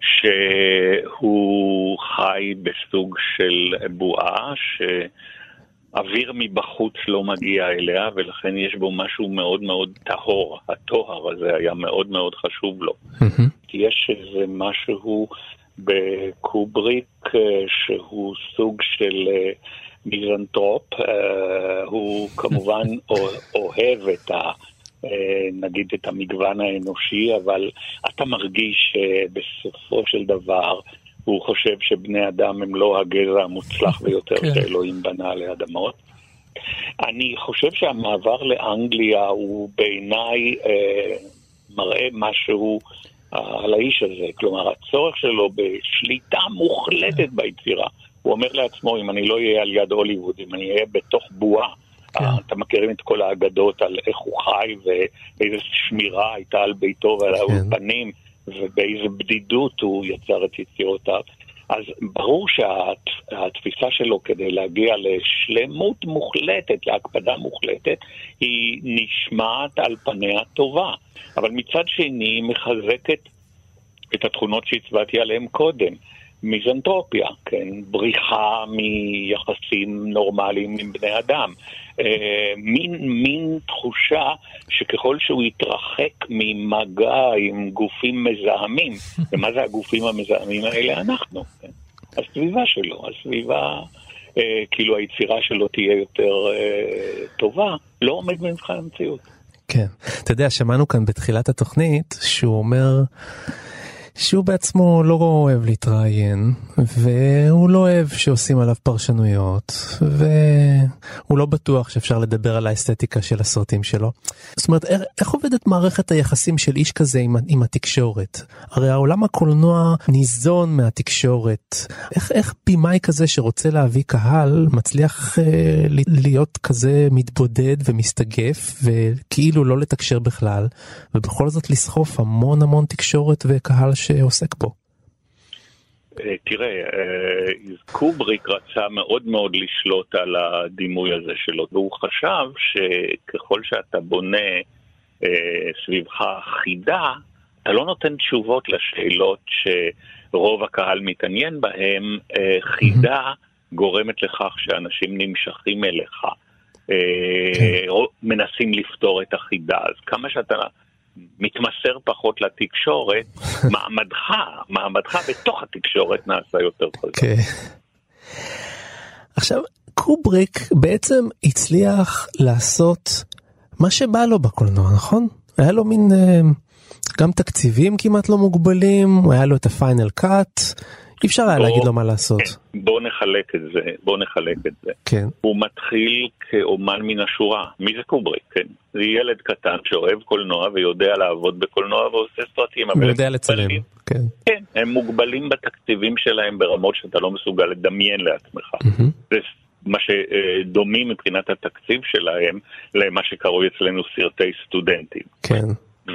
שהוא חי בסוג של בועה, שאוויר מבחוץ לא מגיע אליה, ולכן יש בו משהו מאוד מאוד טהור. הטוהר הזה היה מאוד מאוד חשוב לו. כי יש איזה משהו בקובריק אה, שהוא סוג של אה, מיזנטרופ, אה, הוא כמובן אוהב את ה... נגיד את המגוון האנושי, אבל אתה מרגיש שבסופו של דבר הוא חושב שבני אדם הם לא הגזע המוצלח ביותר כן. שאלוהים בנה עלי אדמות. אני חושב שהמעבר לאנגליה הוא בעיניי אה, מראה משהו על האיש הזה. כלומר, הצורך שלו בשליטה מוחלטת ביצירה. הוא אומר לעצמו, אם אני לא אהיה על יד הוליווד, אם אני אהיה בתוך בועה, כן. אתם מכירים את כל האגדות על איך הוא חי ואיזה שמירה הייתה על ביתו ועל כן. האולפנים, ובאיזה בדידות הוא יצר את יצירותיו. אז ברור שהתפיסה שה, שלו כדי להגיע לשלמות מוחלטת, להקפדה מוחלטת, היא נשמעת על פניה טובה. אבל מצד שני היא מחזקת את התכונות שהצבעתי עליהן קודם. מיזנטרופיה, כן, בריחה מיחסים נורמליים עם בני אדם. אה, מין, מין תחושה שככל שהוא יתרחק ממגע עם גופים מזהמים, ומה זה הגופים המזהמים האלה? אנחנו, כן. הסביבה שלו, הסביבה, אה, כאילו היצירה שלו תהיה יותר אה, טובה, לא עומד במבחן המציאות. כן, אתה יודע, שמענו כאן בתחילת התוכנית שהוא אומר... שהוא בעצמו לא אוהב להתראיין, והוא לא אוהב שעושים עליו פרשנויות, והוא לא בטוח שאפשר לדבר על האסתטיקה של הסרטים שלו. זאת אומרת, איך, עובדת מערכת היחסים של איש כזה עם, עם התקשורת? הרי העולם הקולנוע ניזון מהתקשורת. איך, איך בימאי כזה שרוצה להביא קהל מצליח אה, להיות כזה מתבודד ומסתגף, וכאילו לא לתקשר בכלל, ובכל זאת לסחוף המון המון תקשורת וקהל ש... שעוסק בו. אה, תראה, אה, קובריק רצה מאוד מאוד לשלוט על הדימוי הזה שלו, והוא חשב שככל שאתה בונה אה, סביבך חידה, אתה לא נותן תשובות לשאלות שרוב הקהל מתעניין בהן, חידה גורמת לכך שאנשים נמשכים אליך, כן. מנסים לפתור את החידה, אז כמה שאתה מתמסר פחות לתקשורת, מעמדך, מעמדך בתוך התקשורת נעשה יותר חזק. Okay. כן. עכשיו, קובריק בעצם הצליח לעשות מה שבא לו בקולנוע, נכון? היה לו מין אה, גם תקציבים כמעט לא מוגבלים, היה לו את הפיינל קאט, אי אפשר היה להגיד לו מה לעשות. כן, בוא נחלק את זה, בוא נחלק את זה. כן. הוא מתחיל כאומן מן השורה. מי זה קובריק? כן. זה ילד קטן שאוהב קולנוע ויודע לעבוד בקולנוע ועושה סרטים. ויודע לצלם, כן. כן, הם מוגבלים בתקציבים שלהם ברמות שאתה לא מסוגל לדמיין לעצמך. זה מה שדומים מבחינת התקציב שלהם למה שקרוי אצלנו סרטי סטודנטים. כן.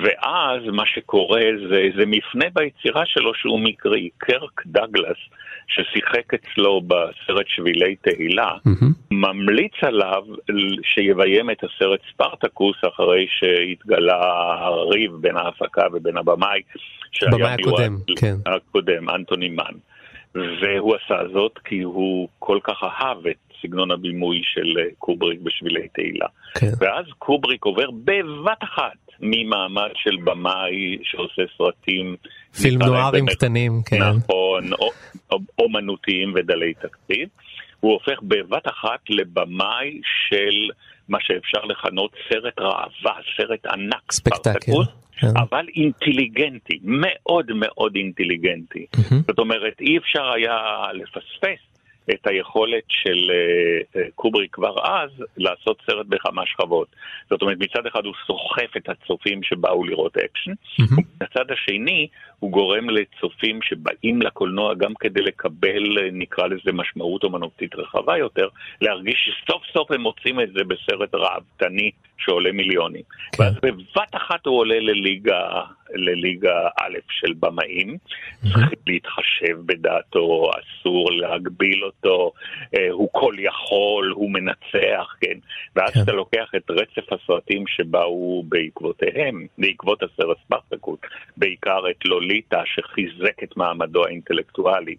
ואז מה שקורה זה איזה מפנה ביצירה שלו שהוא מקרי. קרק דגלס, ששיחק אצלו בסרט שבילי תהילה, mm-hmm. ממליץ עליו שיביים את הסרט ספרטקוס אחרי שהתגלה הריב בין ההפקה ובין הבמאי. במאי הקודם, כן. הקודם, אנטוני מן. והוא עשה זאת כי הוא כל כך אהב את סגנון הבימוי של קובריק בשבילי תהילה. כן. ואז קובריק עובר בבת אחת ממעמד של במאי שעושה סרטים. פילם נוארים קטנים, כן. נכון, אומנותיים ודלי תקציב. הוא הופך בבת אחת לבמאי של מה שאפשר לכנות סרט ראווה, סרט ענק. ספקטקל. כן. אבל אינטליגנטי, מאוד מאוד אינטליגנטי. Mm-hmm. זאת אומרת, אי אפשר היה לפספס את היכולת של אה, אה, קובריק כבר אז לעשות סרט בכמה שכבות. זאת אומרת, מצד אחד הוא סוחף את הצופים שבאו לראות אקשן, mm-hmm. ובצד השני הוא גורם לצופים שבאים לקולנוע גם כדי לקבל, אה, נקרא לזה, משמעות אומנותית רחבה יותר, להרגיש שסוף סוף הם מוצאים את זה בסרט ראוותני שעולה מיליונים. כן. ואז בבת אחת הוא עולה לליגה לליגה א' של במאים. צריכים להתחשב בדעתו, אסור להגביל אותו, אה, הוא כל יכול, הוא מנצח, כן? ואז כן. אתה לוקח את רצף הסרטים שבאו בעקבותיהם, בעקבות הסרט ספרטקוס, בעיקר את לוליטה שחיזק את מעמדו האינטלקטואלי,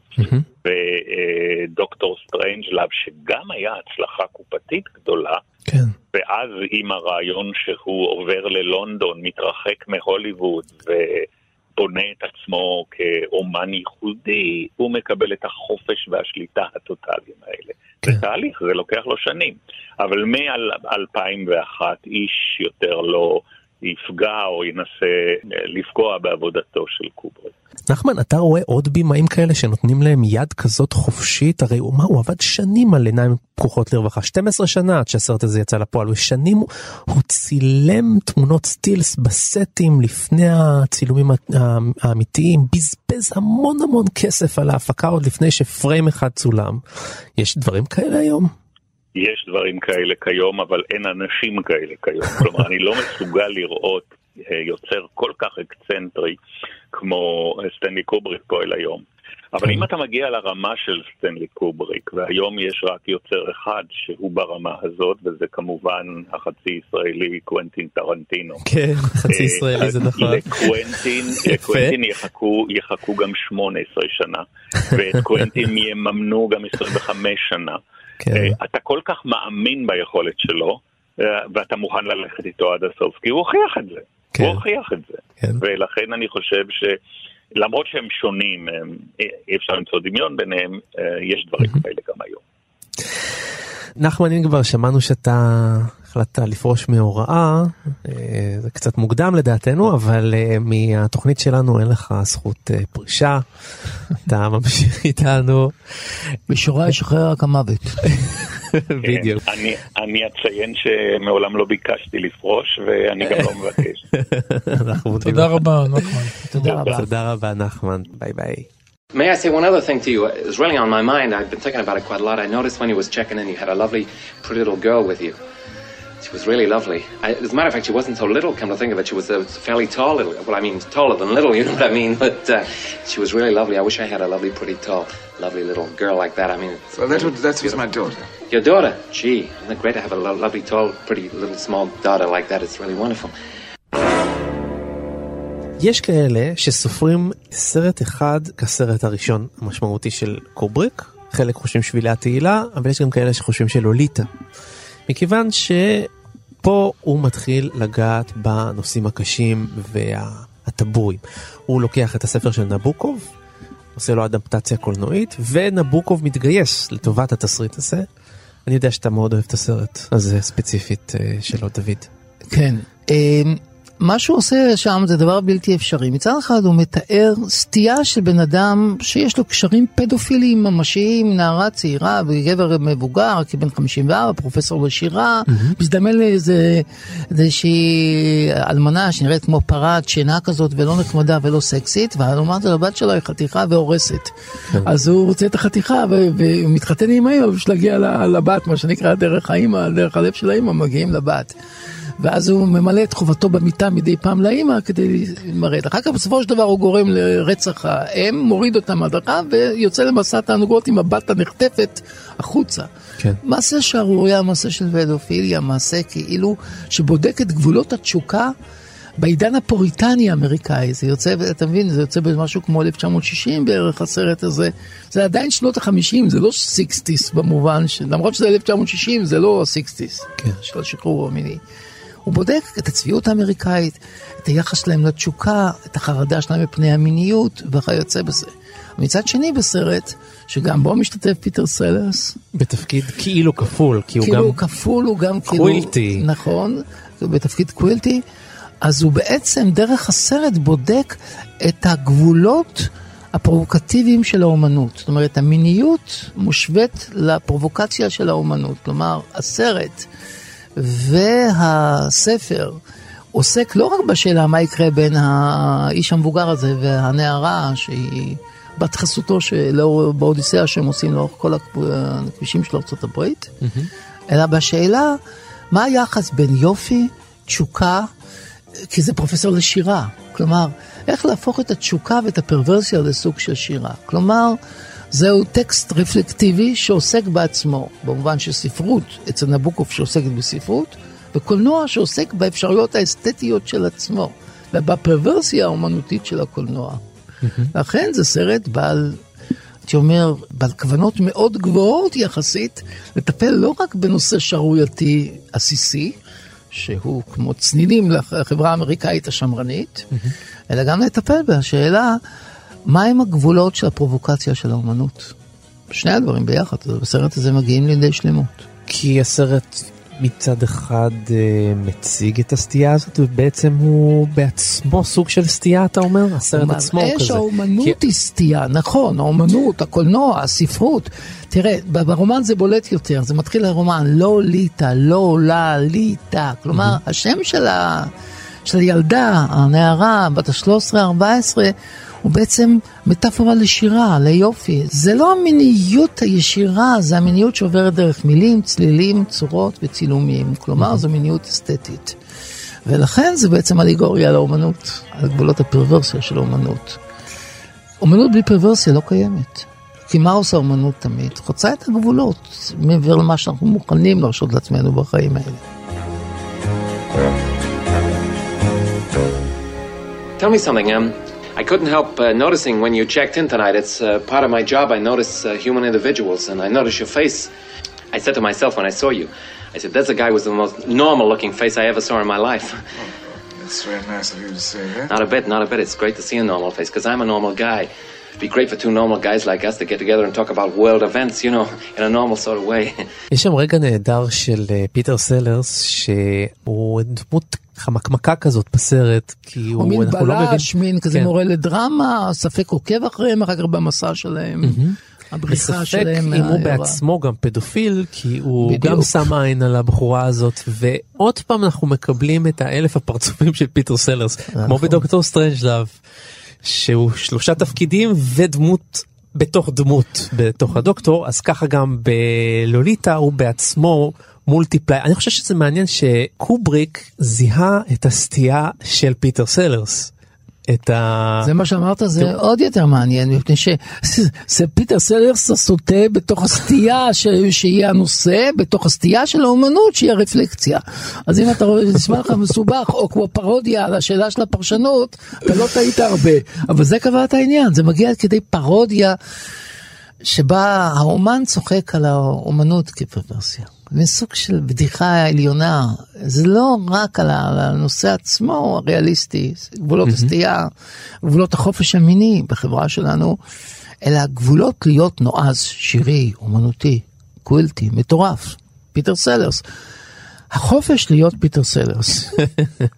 ודוקטור סטרנג'לאב שגם היה הצלחה קופתית גדולה, כן. ואז עם הרעיון שהוא עובר ללונדון, מתרחק מהוליווד ובונה את עצמו כאומן ייחודי, הוא מקבל את החופש והשליטה הטוטאליים האלה. כן. זה תהליך, זה לוקח לו שנים. אבל מ-2001 איש יותר לא יפגע או ינסה אה, לפגוע בעבודתו של קובריק. נחמן, אתה רואה עוד בימאים כאלה שנותנים להם יד כזאת חופשית? הרי הוא, מה, הוא עבד שנים על עיניים פקוחות לרווחה, 12 שנה עד שהסרט הזה יצא לפועל, ושנים הוא- צילם תמונות סטילס בסטים לפני הצילומים האמיתיים, בזבז המון המון כסף על ההפקה עוד לפני שפריים אחד צולם. יש דברים כאלה היום? יש דברים כאלה כיום, אבל אין אנשים כאלה כיום. כלומר, אני לא מסוגל לראות אה, יוצר כל כך אקצנטרי כמו אה, סטנלי קובריק פועל היום. אבל אם אתה מגיע לרמה של סטנלי קובריק, והיום יש רק יוצר אחד שהוא ברמה הזאת, וזה כמובן החצי ישראלי קוונטין טרנטינו. כן, חצי ישראלי זה נכון. לקוונטין. לקוונטין יחכו, יחכו גם 18 שנה, ואת קוונטין יממנו גם 25 שנה. כן. אה, אתה כל כך מאמין ביכולת שלו, אה, ואתה מוכן ללכת איתו עד הסוף, כי הוא הוכיח את זה. כן. הוא הוכיח את זה. כן. ולכן אני חושב שלמרות שהם שונים, אי אפשר למצוא דמיון ביניהם, אה, יש דברים כאלה גם היום. נחמן, אם כבר שמענו שאתה החלטת לפרוש מהוראה, אה, זה קצת מוקדם לדעתנו, אבל אה, מהתוכנית שלנו אין לך זכות אה, פרישה, אתה ממשיך איתנו. בשורה ישחרר רק המוות. בדיוק. כן, אני, אני אציין שמעולם לא ביקשתי לפרוש, ואני גם לא מבקש. תודה. רבה, נחמן. תודה רבה. תודה רבה נחמן, ביי ביי. May I say one other thing to you? It was really on my mind. I've been thinking about it quite a lot. I noticed when you was checking in, you had a lovely, pretty little girl with you. She was really lovely. I, as a matter of fact, she wasn't so little. Come to think of it, she was a fairly tall little. Well, I mean, taller than little. You know what I mean? But uh, she was really lovely. I wish I had a lovely, pretty, tall, lovely little girl like that. I mean, it's Well, that was, that was my daughter. your daughter. Gee, isn't it great to have a lo- lovely, tall, pretty, little, small daughter like that? It's really wonderful. יש כאלה שסופרים סרט אחד כסרט הראשון המשמעותי של קובריק, חלק חושבים שבילי התהילה, אבל יש גם כאלה שחושבים שלוליטה. מכיוון שפה הוא מתחיל לגעת בנושאים הקשים והטבויים. הוא לוקח את הספר של נבוקוב, עושה לו אדפטציה קולנועית, ונבוקוב מתגייס לטובת התסריט הזה. אני יודע שאתה מאוד אוהב את הסרט הזה ספציפית אה, שלו, דוד. כן. מה שהוא עושה שם זה דבר בלתי אפשרי. מצד אחד הוא מתאר סטייה של בן אדם שיש לו קשרים פדופיליים ממשיים, נערה צעירה וגבר מבוגר, כבן 54, פרופסור לשירה, מזדמן לאיזה איזושהי אלמנה שנראית כמו פרת שינה כזאת ולא נחמדה ולא סקסית, והלעומת זאת הבת שלו היא חתיכה והורסת. אז הוא רוצה את החתיכה והוא מתחתן עם האמא בשביל להגיע לבת, מה שנקרא דרך האמא, דרך הלב של האמא מגיעים לבת. ואז הוא ממלא את חובתו במיטה מדי פעם לאימא כדי למרד. אחר כך בסופו של דבר הוא גורם לרצח האם, מוריד אותה מהדרכה ויוצא למסע תענוגות עם הבת הנחטפת החוצה. כן. מעשה שערוריה, מעשה של פדופיליה, מעשה כאילו שבודק את גבולות התשוקה בעידן הפוריטני האמריקאי. זה יוצא, אתה מבין, זה יוצא במשהו כמו 1960 בערך, הסרט הזה. זה עדיין שנות ה-50, זה לא 60's במובן, ש... למרות שזה 1960, זה לא 60's, כן. של השחרור המיני. הוא בודק את הצביעות האמריקאית, את היחס שלהם לתשוקה, את החרדה שלהם מפני המיניות וכיוצא בזה. מצד שני בסרט, שגם בו משתתף פיטר סלרס. בתפקיד כאילו כפול, כי הוא כאילו גם... הוא כפול, הוא גם כאילו... קווילטי. נכון, בתפקיד קווילטי. אז הוא בעצם דרך הסרט בודק את הגבולות הפרובוקטיביים של האומנות. זאת אומרת, המיניות מושווית לפרובוקציה של האומנות. כלומר, הסרט והספר עוסק לא רק בשאלה מה יקרה בין האיש המבוגר הזה והנערה שהיא בת חסותו שלאור, באודיסאה שהם עושים לאורך כל הכבישים של ארה"ב, אלא בשאלה מה היחס בין יופי, תשוקה, כי זה פרופסור לשירה. כלומר, איך להפוך את התשוקה ואת הפרוורסיה לסוג של שירה. כלומר, זהו טקסט רפלקטיבי שעוסק בעצמו, במובן של ספרות, אצל נבוקוב שעוסקת בספרות, וקולנוע שעוסק באפשרויות האסתטיות של עצמו, ובפרוורסיה האומנותית של הקולנוע. לכן זה סרט בעל, הייתי אומר, בעל כוונות מאוד גבוהות יחסית, לטפל לא רק בנושא שערורייתי עסיסי, שהוא כמו צנינים לחברה האמריקאית השמרנית, אלא גם לטפל בשאלה מהם הגבולות של הפרובוקציה של האומנות. שני הדברים ביחד, בסרט הזה מגיעים לידי שלמות. כי הסרט מצד אחד אה, מציג את הסטייה הזאת ובעצם הוא בעצמו סוג של סטייה אתה אומר? הסרט עצמו הוא כזה. שהאומנות כי... היא סטייה, נכון, האומנות, הקולנוע, הספרות. תראה, ברומן זה בולט יותר, זה מתחיל הרומן, לא ליטא, לא עולה ליטא. כלומר. השם של, ה... של הילדה, הנערה, בת ה-13-14, הוא בעצם מטאפורה לשירה, ליופי. זה לא המיניות הישירה, זה המיניות שעוברת דרך מילים, צלילים, צורות וצילומים. כלומר, זו מיניות אסתטית. ולכן זה בעצם אליגוריה על האומנות, על גבולות הפרוורסיה של האומנות. אומנות בלי פרוורסיה לא קיימת. כי מה עושה אומנות תמיד? חוצה את הגבולות, מעבר למה שאנחנו מוכנים להרשות לעצמנו בחיים האלה. Tell me something, um, I couldn't help uh, noticing when you checked in tonight. It's uh, part of my job. I notice uh, human individuals, and I notice your face. I said to myself when I saw you, I said, "That's a guy with the most normal-looking face I ever saw in my life." That's very nice of you to say that. Not a bit, not a bit. It's great to see a normal face because I'm a normal guy. It'd be great for two normal guys like us to get together and talk about world events, you know, in a normal sort of way. יש שם רגע נהדר של פיטר סלרס שהוא דמות חמקמקה כזאת בסרט, כי הוא, הוא אנחנו לא מבין... הוא מין בלש, מין כזה כן. מורה לדרמה, ספק עוקב אחריהם אחר כך במסע שלהם. Mm-hmm. הבריחה שלהם. אם הוא בעצמו גם פדופיל, כי הוא בדיוק. גם שם עין על הבחורה הזאת, ועוד פעם אנחנו מקבלים את האלף הפרצופים של פיטר סלרס, כמו בדוקטור סטרנג'לאב, שהוא שלושה תפקידים ודמות בתוך דמות בתוך הדוקטור, אז ככה גם בלוליטה הוא בעצמו multiply. אני חושב שזה מעניין שקובריק זיהה את הסטייה של פיטר סלרס. את ה... זה מה שאמרת, זה. עוד יותר מעניין, מפני שזה פיטר סלרס הסוטה בתוך הסטייה ש... שהיא הנושא, בתוך הסטייה של האומנות שהיא הרפלקסיה. אז אם אתה רואה, זה נשמע לך מסובך, או כמו פרודיה על השאלה של הפרשנות, אתה לא טעית הרבה. אבל זה קבע את העניין, זה מגיע כדי פרודיה שבה האומן צוחק על האומנות כפרוורסיה. מין סוג של בדיחה עליונה. זה לא רק על הנושא עצמו הריאליסטי, גבולות הסטייה, גבולות החופש המיני בחברה שלנו, אלא גבולות להיות נועז, שירי, אומנותי, קווילטי, מטורף, פיטר סלרס. החופש להיות פיטר סלרס.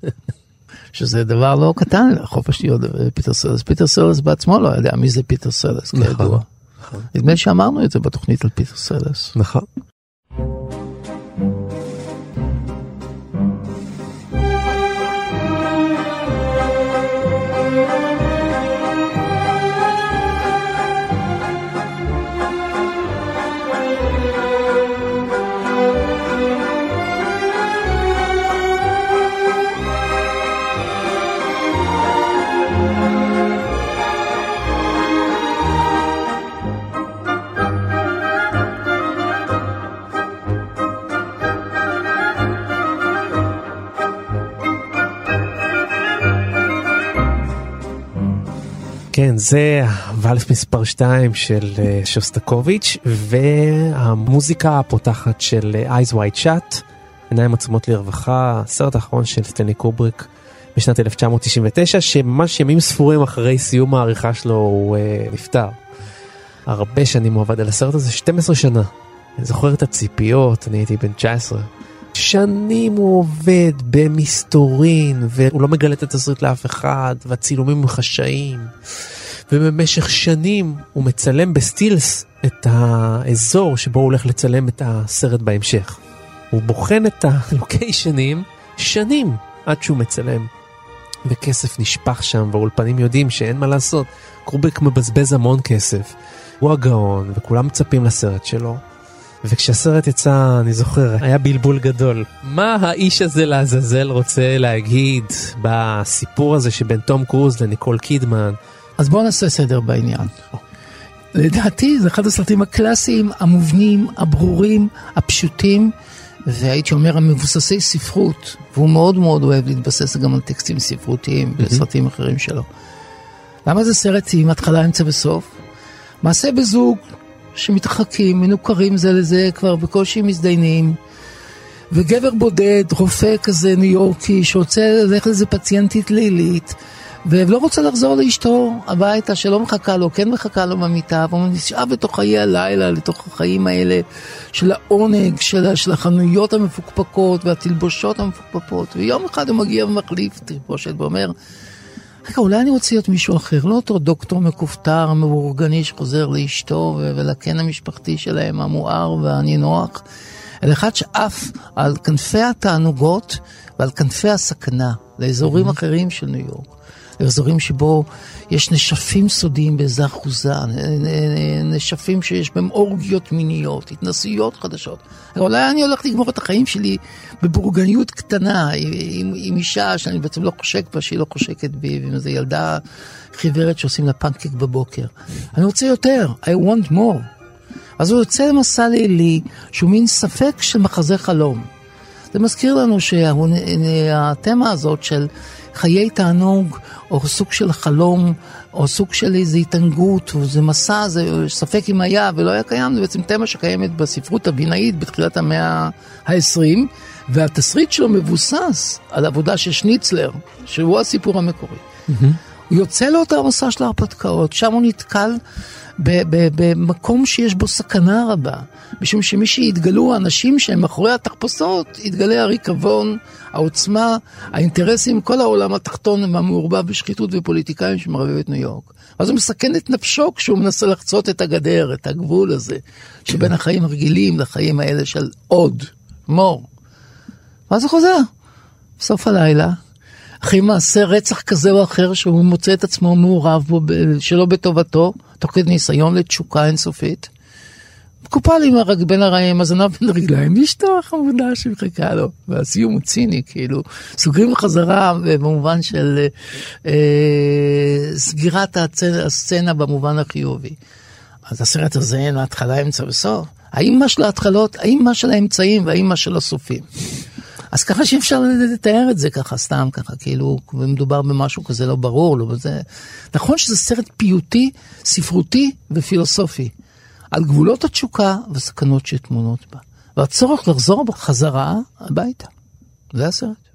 שזה דבר לא קטן, החופש להיות פיטר סלרס. פיטר סלרס בעצמו לא יודע מי זה פיטר סלרס, נכון, כידוע. נכון. נדמה שאמרנו את זה בתוכנית על פיטר סלרס. נכון. כן, זה ואלף מספר 2 של אה, שוסטקוביץ', והמוזיקה הפותחת של אה, Eyes White Shut, עיניים עצומות לרווחה, הסרט האחרון של סטני קובריק בשנת 1999, שממש ימים ספורים אחרי סיום העריכה שלו הוא uh, נפטר. הרבה שנים הוא עבד על הסרט הזה, 12 שנה. אני זוכר את הציפיות, אני הייתי בן 19. שנים הוא עובד במסתורין, והוא לא מגלה את התסריט לאף אחד, והצילומים הם חשאיים. ובמשך שנים הוא מצלם בסטילס את האזור שבו הוא הולך לצלם את הסרט בהמשך. הוא בוחן את הלוקיישנים שנים עד שהוא מצלם. וכסף נשפך שם, והאולפנים יודעים שאין מה לעשות. קרובק מבזבז המון כסף. הוא הגאון, וכולם מצפים לסרט שלו. וכשהסרט יצא, אני זוכר, היה בלבול גדול. מה האיש הזה לעזאזל רוצה להגיד בסיפור הזה שבין תום קרוז לניקול קידמן? אז בואו נעשה סדר בעניין. לדעתי זה אחד הסרטים הקלאסיים, המובנים, הברורים, הפשוטים, והייתי אומר המבוססי ספרות, והוא מאוד מאוד אוהב להתבסס גם על טקסטים ספרותיים בסרטים אחרים שלו. למה זה סרט עם התחלה, אמצע וסוף? מעשה בזוג שמתרחקים, מנוכרים זה לזה, כבר בקושי מזדיינים, וגבר בודד, רופא כזה ניו יורקי, שרוצה ללכת לאיזה פציינטית לילית, ולא רוצה לחזור לאשתו הביתה, שלא מחכה לו, כן מחכה לו במיטה, והוא נשאר בתוך חיי הלילה, לתוך החיים האלה של העונג, של, של החנויות המפוקפקות והתלבושות המפוקפקות, ויום אחד הוא מגיע ומחליף תלבושת ואומר, רגע, אולי אני רוצה להיות מישהו אחר, לא אותו דוקטור מכופתר, מאורגני שחוזר לאשתו ולקן המשפחתי שלהם המואר והנינוח, אלא אחד שעף על כנפי התענוגות ועל כנפי הסכנה לאזורים mm-hmm. אחרים של ניו יורק. לאזורים שבו יש נשפים סודיים באיזה אחוזה, נשפים שיש בהם אורגיות מיניות, התנסויות חדשות. אולי אני הולך לגמור את החיים שלי בבורגניות קטנה, עם, עם אישה שאני בעצם לא חושק בה, שהיא לא חושקת בי, ועם איזו ילדה חיוורת שעושים לה פנקק בבוקר. אני רוצה יותר, I want more. אז הוא יוצא למסע לילי שהוא מין ספק של מחזה חלום. זה מזכיר לנו שהתמה הזאת של חיי תענוג, או סוג של חלום, או סוג של איזו התענגות, או איזה מסע, זה ספק אם היה ולא היה קיים, זה בעצם תמה שקיימת בספרות הבינאית בתחילת המאה ה-20, והתסריט שלו מבוסס על עבודה של שניצלר, שהוא הסיפור המקורי. Mm-hmm. יוצא לאותה מסע של ההרפתקאות, שם הוא נתקל במקום שיש בו סכנה רבה, משום שמי שיתגלו האנשים שהם מאחורי התחפושות, יתגלה הריקבון, העוצמה, האינטרסים, כל העולם התחתון המעורבב בשחיתות ופוליטיקאים שמרבב את ניו יורק. אז הוא מסכן את נפשו כשהוא מנסה לחצות את הגדר, את הגבול הזה, שבין החיים הרגילים לחיים האלה של עוד, מור. ואז הוא חוזר, בסוף הלילה, אחרי מעשה רצח כזה או אחר שהוא מוצא את עצמו מעורב בו שלא בטובתו, תוך כדי ניסיון לתשוקה אינסופית. מקופל עם הרג בין הרעים, הזנב בין הרגליים, ואשתו החמודה שמחכה לו. והסיום הוא ציני, כאילו, סוגרים חזרה במובן של אה, סגירת הצנ... הסצנה במובן החיובי. אז הסרט הזה אין להתחלה, אמצע וסוף. האם מה של ההתחלות, האם מה של האמצעים והאם מה של הסופים. אז ככה שאי אפשר לתאר את זה ככה סתם ככה, כאילו, מדובר במשהו כזה לא ברור, לא בזה. נכון שזה סרט פיוטי, ספרותי ופילוסופי, על גבולות התשוקה וסכנות שטמונות בה, והצורך לחזור בחזרה הביתה. זה הסרט.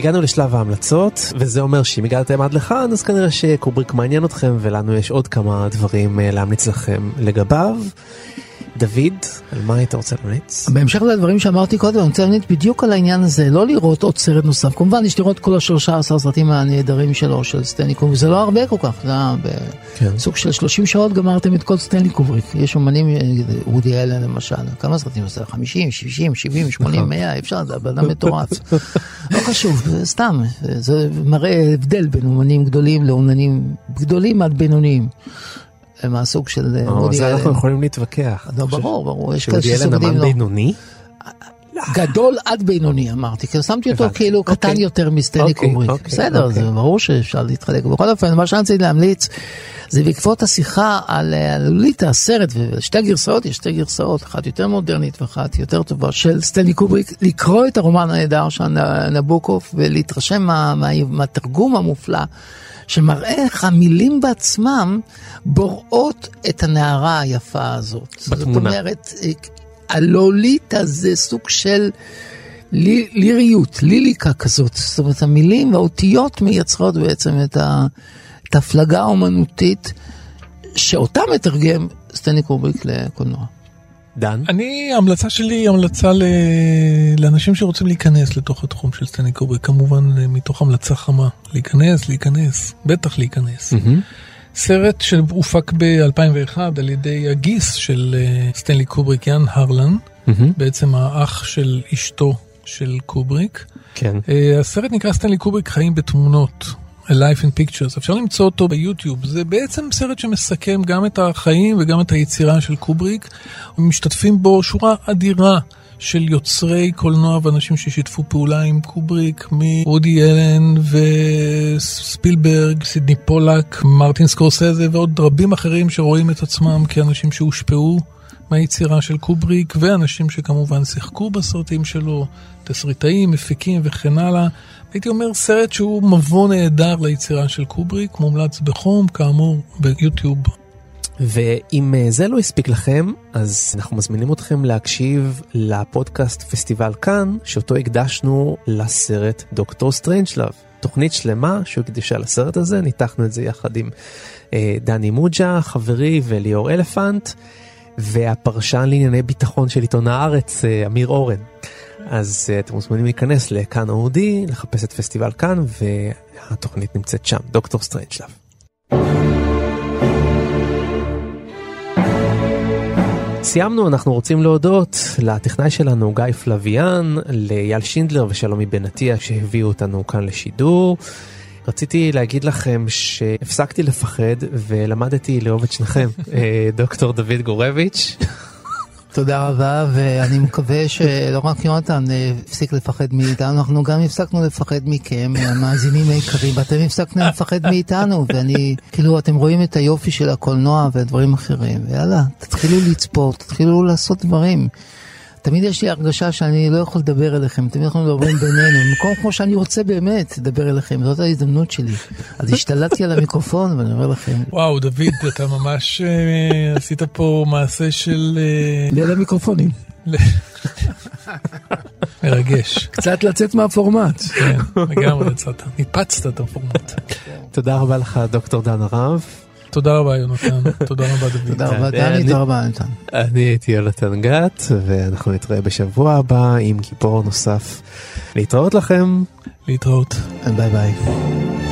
הגענו לשלב ההמלצות וזה אומר שאם הגעתם עד לכאן אז כנראה שקובריק מעניין אתכם ולנו יש עוד כמה דברים אה, להמליץ לכם לגביו. דוד, על מה היית רוצה להמליץ? בהמשך לדברים שאמרתי קודם, אני רוצה להמליץ בדיוק על העניין הזה, לא לראות עוד סרט נוסף. כמובן, יש לראות כל השלושה עשר סרטים הנהדרים שלו, של סטנלי קובריק, זה לא הרבה כל כך, זה היה בסוג כן. של 30 שעות גמרתם את כל סטנלי קובריק. יש אומנים, וודי אלן למשל, כמה סרטים עושה? 50, 60, 70, 80, 100, אפשר, זה בן אדם מטורף. לא חשוב, סתם, זה מראה הבדל בין אומנים גדולים לאומנים גדולים עד בינוניים. מהסוג של אה, וודי אלן. זה אנחנו יכולים להתווכח. לא, ברור, ברור, יש כאלה שסוגדים לו. וודי אלן אמן בינוני? גדול עד בינוני אמרתי, כי שמתי אותו כאילו קטן אוקיי. יותר מסטנלי אוקיי, קובריק. אוקיי, בסדר, זה ברור שאפשר להתחלק. בכל אופן, מה שאני רציתי להמליץ, זה בעקבות השיחה על לוליטה, הסרט, ושתי הגרסאות, יש שתי גרסאות, אחת יותר מודרנית ואחת יותר טובה, של סטנלי קובריק, לקרוא את הרומן הנהדר של נבוקוף ולהתרשם מהתרגום המופלא. שמראה איך המילים בעצמם בוראות את הנערה היפה הזאת. בתמונה. זאת אומרת, הלוליטה זה סוג של לי, ליריות, ליליקה כזאת. זאת אומרת, המילים והאותיות מייצרות בעצם את, ה, את ההפלגה האומנותית, שאותה מתרגם סטני קובריק לקולנוע. דן? אני, ההמלצה שלי היא המלצה ל... לאנשים שרוצים להיכנס לתוך התחום של סטנלי קובריק, כמובן מתוך המלצה חמה. להיכנס, להיכנס, בטח להיכנס. Mm-hmm. סרט שהופק ב-2001 על ידי הגיס של uh, סטנלי קובריק, יאן הרלן, mm-hmm. בעצם האח של אשתו של קובריק. כן. Uh, הסרט נקרא סטנלי קובריק חיים בתמונות. A Life in Pictures, אפשר למצוא אותו ביוטיוב, זה בעצם סרט שמסכם גם את החיים וגם את היצירה של קובריק, ומשתתפים בו שורה אדירה של יוצרי קולנוע ואנשים ששיתפו פעולה עם קובריק, מוודי אלן וספילברג, סידני פולק, מרטין סקורסזה ועוד רבים אחרים שרואים את עצמם כאנשים שהושפעו מהיצירה של קובריק, ואנשים שכמובן שיחקו בסרטים שלו, תסריטאים, מפיקים וכן הלאה. הייתי אומר סרט שהוא מבוא נהדר ליצירה של קובריק, מומלץ בחום, כאמור ביוטיוב. ואם אה, זה לא הספיק לכם, אז אנחנו מזמינים אתכם להקשיב לפודקאסט פסטיבל כאן, שאותו הקדשנו לסרט דוקטור סטרנג'לאב. תוכנית שלמה שהוקדשה לסרט הזה, ניתחנו את זה יחד עם אה, דני מוג'ה, חברי, וליאור אלפנט, והפרשן לענייני ביטחון של עיתון הארץ, אה, אמיר אורן. אז uh, אתם מוזמנים להיכנס לכאן אודיו, לחפש את פסטיבל כאן, והתוכנית נמצאת שם, דוקטור סטרנג'לאב. סיימנו, אנחנו רוצים להודות לטכנאי שלנו גיא פלוויאן, לאייל שינדלר ושלומי בן עטיה שהביאו אותנו כאן לשידור. רציתי להגיד לכם שהפסקתי לפחד ולמדתי לאהוב את שניכם, אה, דוקטור דוד גורביץ'. תודה רבה, ואני מקווה שלא רק יונתן אה, הפסיק לפחד מאיתנו, אנחנו גם הפסקנו לפחד מכם, המאזינים היקרים, ואתם הפסקתם לפחד מאיתנו, ואני, כאילו, אתם רואים את היופי של הקולנוע ודברים אחרים, ויאללה, תתחילו לצפות, תתחילו לעשות דברים. תמיד יש לי הרגשה שאני לא יכול לדבר אליכם, תמיד אנחנו מדברים בינינו, במקום כמו שאני רוצה באמת לדבר אליכם, זאת ההזדמנות שלי. אז השתלטתי על המיקרופון ואני אומר לכם. וואו, דוד, אתה ממש uh, עשית פה מעשה של... Uh... ליל המיקרופונים. מרגש. קצת לצאת מהפורמט. כן, לגמרי יצאת, ניפצת את הפורמט. תודה רבה לך, דוקטור דן הרב. תודה רבה יונתן, תודה רבה דוד. תודה רבה דני, תודה רבה יונתן. אני הייתי יונתן גת, ואנחנו נתראה בשבוע הבא עם גיבור נוסף. להתראות לכם. להתראות. ביי ביי.